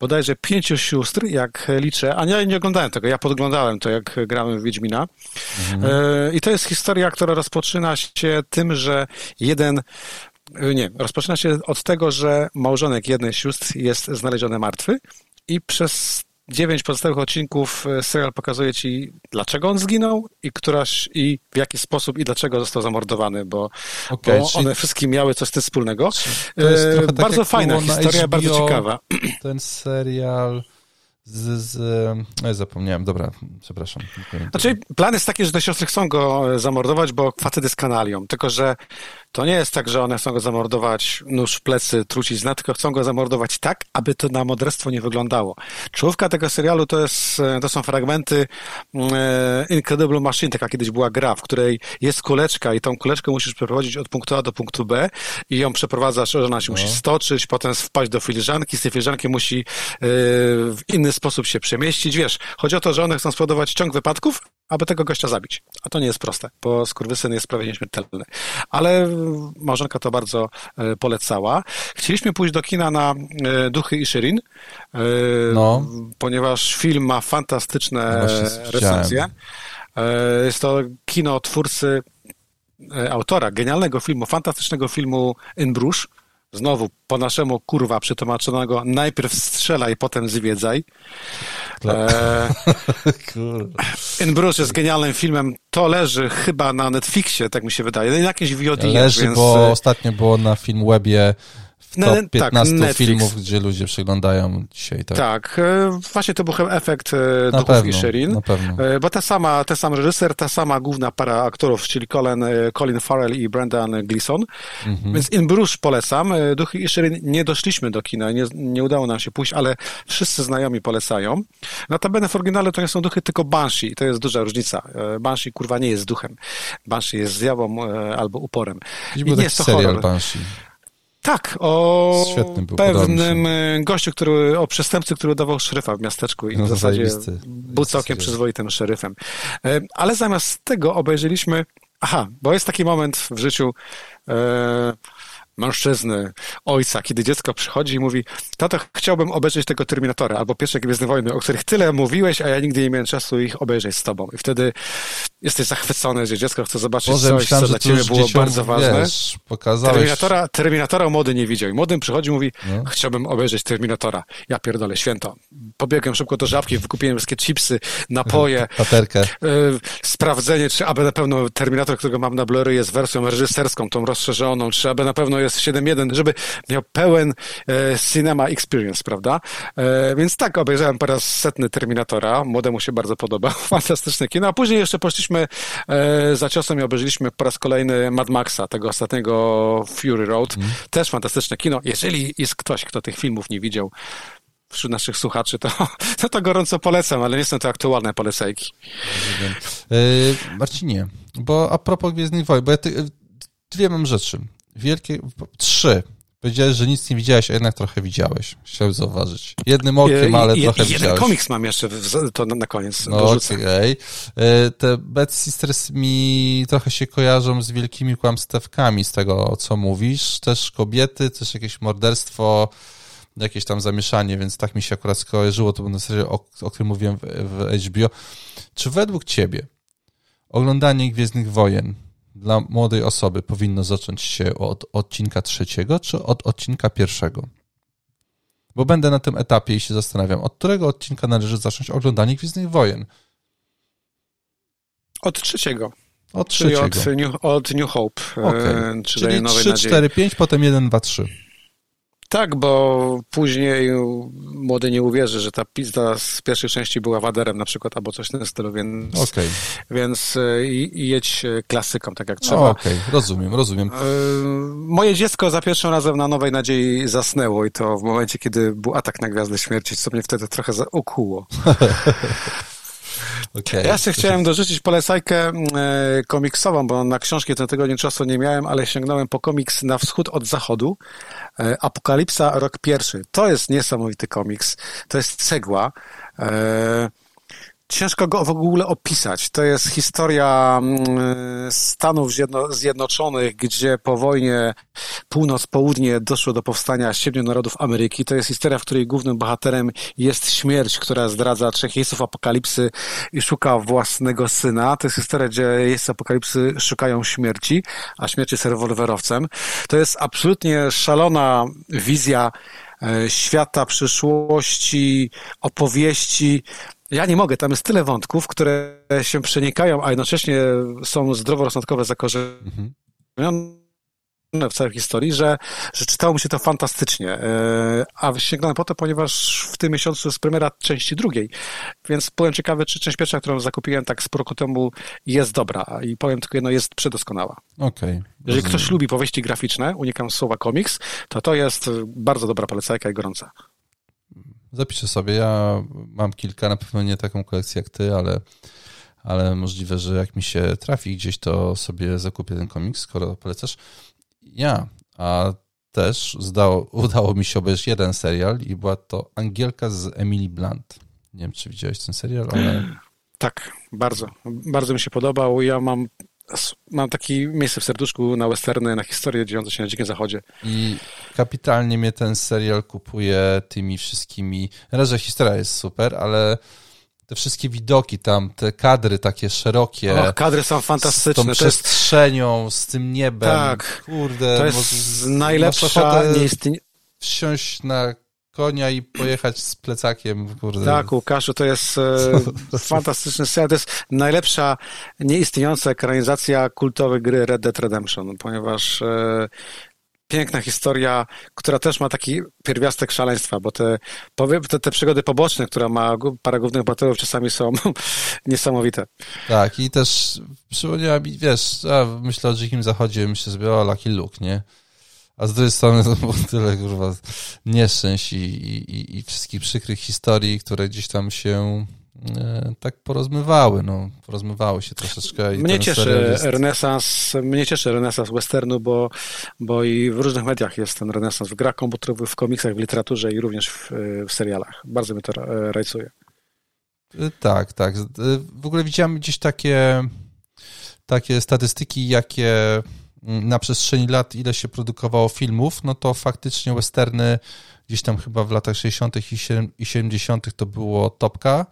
bodajże pięciu sióstr, jak liczę, a nie, nie oglądałem tego, ja podglądałem to, jak gramy w Wiedźmina. Mhm. E, I to jest historia, która rozpoczyna się tym, że jeden nie, rozpoczyna się od tego, że małżonek jednej z sióstr jest znaleziony martwy i przez dziewięć pozostałych odcinków e, serial pokazuje ci, dlaczego on zginął i któraś, i w jaki sposób i dlaczego został zamordowany, bo, okay, bo one wszystkie miały coś z tym wspólnego. E, tak bardzo fajna historia, HBO, bardzo ciekawa. Ten serial z, z... No, zapomniałem, dobra, przepraszam. Znaczy, plan jest taki, że te siostry chcą go zamordować, bo facety z kanalią, tylko że to nie jest tak, że one chcą go zamordować nóż w plecy, trucizna, tylko chcą go zamordować tak, aby to na morderstwo nie wyglądało. Czołówka tego serialu to, jest, to są fragmenty e, Incredible Machine, taka kiedyś była gra, w której jest kuleczka i tą kuleczkę musisz przeprowadzić od punktu A do punktu B i ją przeprowadzasz, że ona się no. musi stoczyć, potem wpaść do filiżanki, z tej filiżanki musi e, w inny sposób się przemieścić. Wiesz, chodzi o to, że one chcą spowodować ciąg wypadków, aby tego gościa zabić. A to nie jest proste, bo skurwysyn jest prawie nieśmiertelny. Ale małżonka to bardzo e, polecała. Chcieliśmy pójść do kina na e, Duchy i Shirin, e, no. ponieważ film ma fantastyczne no recenzje. Jest to kino twórcy, autora genialnego filmu, fantastycznego filmu In Bruges, Znowu po naszemu kurwa przetłumaczonego najpierw strzelaj, potem zwiedzaj. E, In Bruce jest genialnym filmem. To leży chyba na Netflixie, tak mi się wydaje. Na jakimś VOD. Leży, więc... bo ostatnio było na Filmwebie top 15 tak, filmów, gdzie ludzie przeglądają dzisiaj. Tak, tak e, właśnie to był efekt e, na Duchów pewno, Sherin, na pewno. E, bo ta sama, ten sam reżyser, ta sama główna para aktorów, czyli Colin, Colin Farrell i Brendan Gleeson, mhm. więc In Bruges polecam. Duchy i Sherin nie doszliśmy do kina, nie, nie udało nam się pójść, ale wszyscy znajomi polecają. Notabene w oryginale to nie są duchy, tylko Banshee, to jest duża różnica. Banshee kurwa nie jest duchem. Banshee jest zjawą albo uporem. I nie jest to serial horror. Banshee. Tak, o był, pewnym e, gościu, który, o przestępcy, który udawał szeryfa w miasteczku i no, w zasadzie był całkiem przyzwoitym szeryfem. E, ale zamiast tego obejrzeliśmy, aha, bo jest taki moment w życiu, e, mężczyzny, ojca, kiedy dziecko przychodzi i mówi, tato, chciałbym obejrzeć tego Terminatora, albo pierwsze Gwiezdne Wojny, o których tyle mówiłeś, a ja nigdy nie miałem czasu ich obejrzeć z tobą. I wtedy jesteś zachwycony, że dziecko chce zobaczyć Boże, coś, myślałem, co dla ciebie było bardzo ważne. Wiesz, pokazałeś... Terminatora, Terminatora młody nie widział. I młodym przychodzi i mówi, no. chciałbym obejrzeć Terminatora. Ja pierdolę, święto. Pobiegłem szybko do żabki, wykupiłem wszystkie chipsy, napoje. Paterkę. Y, sprawdzenie, czy aby na pewno Terminator, którego mam na Blu-ray jest wersją reżyserską, tą rozszerzoną, czy aby na pewno jest 7.1, żeby miał pełen e, cinema experience, prawda? E, więc tak, obejrzałem po raz setny Terminatora, młodemu się bardzo podoba, fantastyczne kino, a później jeszcze poszliśmy e, za ciosem i obejrzeliśmy po raz kolejny Mad Maxa, tego ostatniego Fury Road, mm. też fantastyczne kino. Jeżeli jest ktoś, kto tych filmów nie widział, wśród naszych słuchaczy, to, to, to gorąco polecam, ale nie są to aktualne polecajki. Yy, Marcinie, bo a propos Gwiezdnych Wojen, bo ja ty, dwie mam rzeczy wielkie, trzy. Powiedziałeś, że nic nie widziałeś, a jednak trochę widziałeś. Chciałem zauważyć. Jednym okiem, ale I, trochę jeden widziałeś. Jeden komiks mam jeszcze, to na, koniec no, okej. Okay. E, te Bad Sisters mi trochę się kojarzą z wielkimi kłamstewkami z tego, co mówisz. Też kobiety, też jakieś morderstwo, jakieś tam zamieszanie, więc tak mi się akurat skojarzyło. To był na serio, o, o którym mówiłem w, w HBO. Czy według ciebie oglądanie Gwiezdnych Wojen dla młodej osoby powinno zacząć się od odcinka trzeciego, czy od odcinka pierwszego? Bo będę na tym etapie i się zastanawiam, od którego odcinka należy zacząć oglądanie Gwiezdnych Wojen? Od trzeciego. Od trzeciego. Od New, od New Hope. Okay. Czyli 3, 4, 5, potem 1, 2, 3. Tak, bo później młody nie uwierzy, że ta pizda z pierwszej części była waderem na przykład, albo coś w tym stylu, więc, okay. więc e, jedź klasyką, tak jak trzeba. Okej, okay. rozumiem, rozumiem. E, moje dziecko za pierwszym razem na Nowej Nadziei zasnęło i to w momencie, kiedy był atak na Gwiazdę Śmierci, co mnie wtedy trochę okuło. Okay. Ja sobie chciałem dorzucić polecajkę mm, e, komiksową, bo na książki ten tygodniu czasu nie miałem, ale sięgnąłem po komiks Na wschód od zachodu. E, Apokalipsa, rok pierwszy. To jest niesamowity komiks. To jest cegła. Ciężko go w ogóle opisać. To jest historia mm, Stanów Zjednoczonych, gdzie po wojnie północ-południe doszło do powstania siedmiu narodów Ameryki. To jest historia, w której głównym bohaterem jest śmierć, która zdradza trzech jeźdźców apokalipsy i szuka własnego syna. To jest historia, gdzie jeźdźcy apokalipsy szukają śmierci, a śmierć jest rewolwerowcem. To jest absolutnie szalona wizja e, świata, przyszłości, opowieści. Ja nie mogę, tam jest tyle wątków, które się przenikają, a jednocześnie są zdroworozsądkowe zakorzenione. Mhm w całej historii, że, że czytało mi się to fantastycznie. E, a sięgnąłem po to, ponieważ w tym miesiącu jest premiera części drugiej, więc byłem ciekawy, czy część pierwsza, którą zakupiłem tak z roku temu jest dobra i powiem tylko jedno, jest przedoskonała. Okay. Jeżeli ktoś lubi powieści graficzne, unikam słowa komiks, to to jest bardzo dobra polecajka i gorąca. Zapiszę sobie, ja mam kilka, na pewno nie taką kolekcję jak ty, ale ale możliwe, że jak mi się trafi gdzieś, to sobie zakupię ten komiks, skoro polecasz. Ja, a też zdało, udało mi się obejrzeć jeden serial i była to Angielka z Emily Blunt. Nie wiem, czy widziałeś ten serial, ale... Tak, bardzo. Bardzo mi się podobał. Ja mam, mam takie miejsce w serduszku na westerny, na historię dziejące się na Dzikim Zachodzie. I kapitalnie mnie ten serial kupuje tymi wszystkimi... Raz, że historia jest super, ale te wszystkie widoki tam, te kadry takie szerokie. O, kadry są fantastyczne. Z tą przestrzenią, z tym niebem. Tak. Kurde. To jest najlepsza nieistnie... Wsiąść na konia i pojechać z plecakiem, kurde. Tak, Łukaszu, to jest e, fantastyczny serial. To jest najlepsza nieistniejąca ekranizacja kultowej gry Red Dead Redemption, ponieważ e, piękna historia, która też ma taki pierwiastek szaleństwa, bo te, te, te przygody poboczne, która ma parę głównych bohaterów, czasami są niesamowite. Tak, i też przypomniała mi, wiesz, ja myślę o Dzikim Zachodzie, myślę sobie o Lucky Luke, nie? A z drugiej strony to było tyle, kurwa, nieszczęść i, i, i wszystkich przykrych historii, które gdzieś tam się E, tak porozmywały, no, porozmywały się troszeczkę. mnie cieszy jest... renesans, mnie cieszy renesans westernu, bo, bo i w różnych mediach jest ten renesans, w grach komputerowych, w komiksach, w literaturze i również w, w serialach. Bardzo mnie to rajcuje. E, tak, tak. E, w ogóle widziałem gdzieś takie, takie statystyki, jakie na przestrzeni lat, ile się produkowało filmów, no to faktycznie westerny gdzieś tam chyba w latach 60. i 70. to było topka,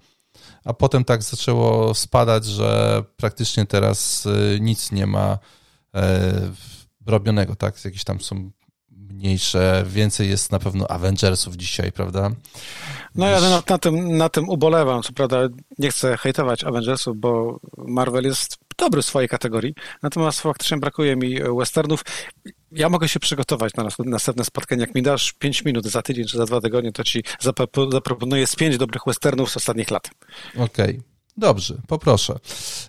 a potem tak zaczęło spadać, że praktycznie teraz y, nic nie ma e, robionego, tak? Jakieś tam są mniejsze, więcej jest na pewno Avengersów dzisiaj, prawda? No ja na, na, tym, na tym ubolewam, co prawda nie chcę hejtować Avengersów, bo Marvel jest dobry w swojej kategorii, natomiast faktycznie brakuje mi westernów. Ja mogę się przygotować na następne spotkanie. Jak mi dasz 5 minut za tydzień czy za dwa tygodnie, to ci zaproponuję z 5 dobrych westernów z ostatnich lat. Okej. Okay. Dobrze, poproszę.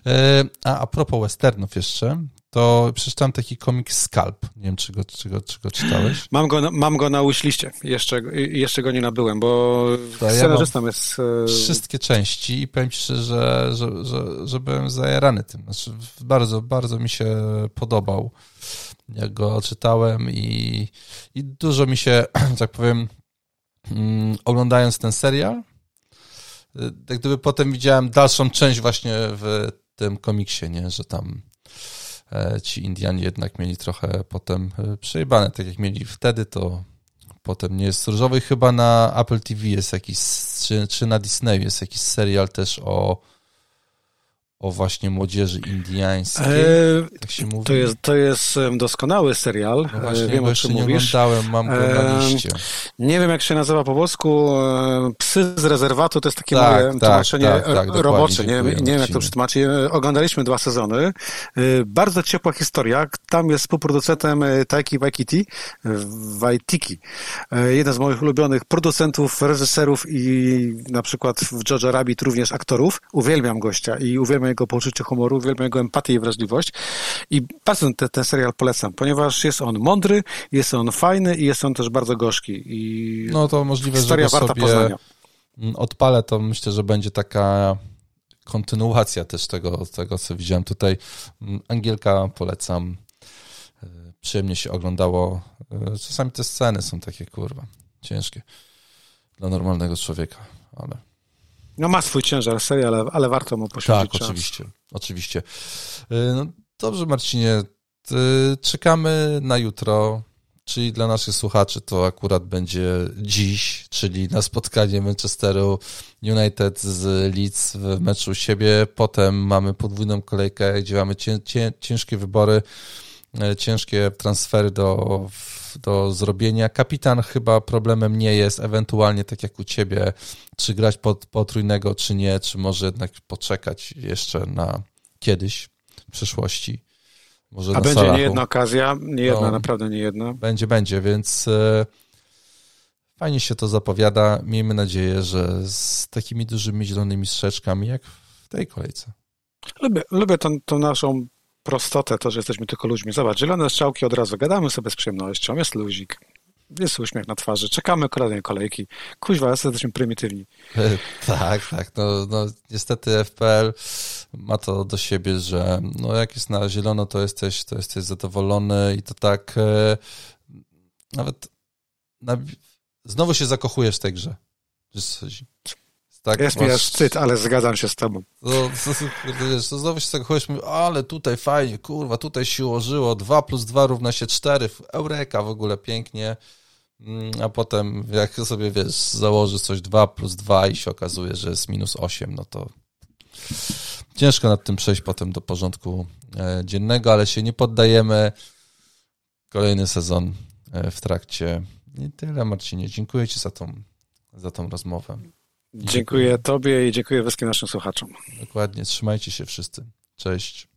E, a, a propos westernów jeszcze, to przeczytałem taki komik Scalp. Nie wiem, czy go, czy go, czy go czytałeś. Mam go, mam go na łyśliście. Jeszcze, jeszcze go nie nabyłem, bo to scenarzystą ja jest... E, wszystkie części i powiem ci szczerze, że, że, że, że byłem zajarany tym. Znaczy, bardzo, bardzo mi się podobał, jak go czytałem i, i dużo mi się, tak powiem, mm, oglądając ten serial, jak gdyby potem widziałem dalszą część właśnie w tym komiksie, nie, że tam e, ci Indianie jednak mieli trochę potem e, przejebane, tak jak mieli wtedy, to potem nie jest różowy. Chyba na Apple TV jest jakiś, czy, czy na Disney jest jakiś serial też o o właśnie młodzieży indiańskiej, e, tak się mówi. To jest, to jest doskonały serial. No właśnie, wiem, o czym nie mówisz. oglądałem, mam go na liście. Nie wiem, jak się nazywa po polsku. Psy z rezerwatu to jest takie tak, moje tak, tłumaczenie tak, tak, robocze. Nie, nie wiem, jak to przetłumaczyć. Oglądaliśmy dwa sezony. Bardzo ciepła historia. Tam jest współproducentem Taiki Waititi, Waitiki. Jeden z moich ulubionych producentów, reżyserów i na przykład w Jojo Rabbit również aktorów. Uwielbiam gościa i uwielbiam jego poczucie humoru, uwielbiam jego empatię i wrażliwość i bardzo ten, ten serial polecam, ponieważ jest on mądry, jest on fajny i jest on też bardzo gorzki i no to możliwe, historia że warta poznania. Odpalę to myślę, że będzie taka kontynuacja też tego, tego, co widziałem tutaj. Angielka polecam. Przyjemnie się oglądało. Czasami te sceny są takie, kurwa, ciężkie dla normalnego człowieka, ale no ma swój ciężar serii, ale, ale warto mu poświęcić Tak, czas. oczywiście, oczywiście. Y, no, dobrze Marcinie, czekamy na jutro, czyli dla naszych słuchaczy to akurat będzie dziś, czyli na spotkanie Manchesteru United z Leeds w meczu u siebie. Potem mamy podwójną kolejkę, gdzie mamy cię, cię, ciężkie wybory, e, ciężkie transfery do do zrobienia. Kapitan chyba problemem nie jest, ewentualnie tak jak u ciebie, czy grać pod potrójnego, czy nie, czy może jednak poczekać jeszcze na kiedyś w przyszłości. Może A będzie Salachu. nie jedna okazja, nie jedna, no, naprawdę nie jedna. Będzie, będzie, więc e, fajnie się to zapowiada. Miejmy nadzieję, że z takimi dużymi zielonymi strzeczkami, jak w tej kolejce. Lubię, lubię tą, tą naszą prostotę, to, że jesteśmy tylko ludźmi. Zobacz, zielone strzałki od razu, gadamy sobie z przyjemnością, jest luzik, jest uśmiech na twarzy, czekamy kolejnej kolejki. Kuźwa, jesteśmy prymitywni. tak, tak, no, no niestety FPL ma to do siebie, że no jak jest na zielono, to jesteś, to jesteś zadowolony i to tak e, nawet na, znowu się zakochujesz w tej grze. Tak, jest masz... mi aż wstyd, ale zgadzam się z tobą. No, to, to, wiesz, to znowu się zakochujesz, ale tutaj fajnie, kurwa, tutaj się ułożyło, 2 plus 2 równa się 4, eureka w ogóle, pięknie. Mm, a potem jak sobie, wiesz, założysz coś 2 plus 2 i się okazuje, że jest minus 8, no to ciężko nad tym przejść potem do porządku e, dziennego, ale się nie poddajemy. Kolejny sezon e, w trakcie. I tyle, Marcinie. Dziękuję Ci za tą, za tą rozmowę. Dziękuję Tobie i dziękuję wszystkim naszym słuchaczom. Dokładnie, trzymajcie się wszyscy. Cześć.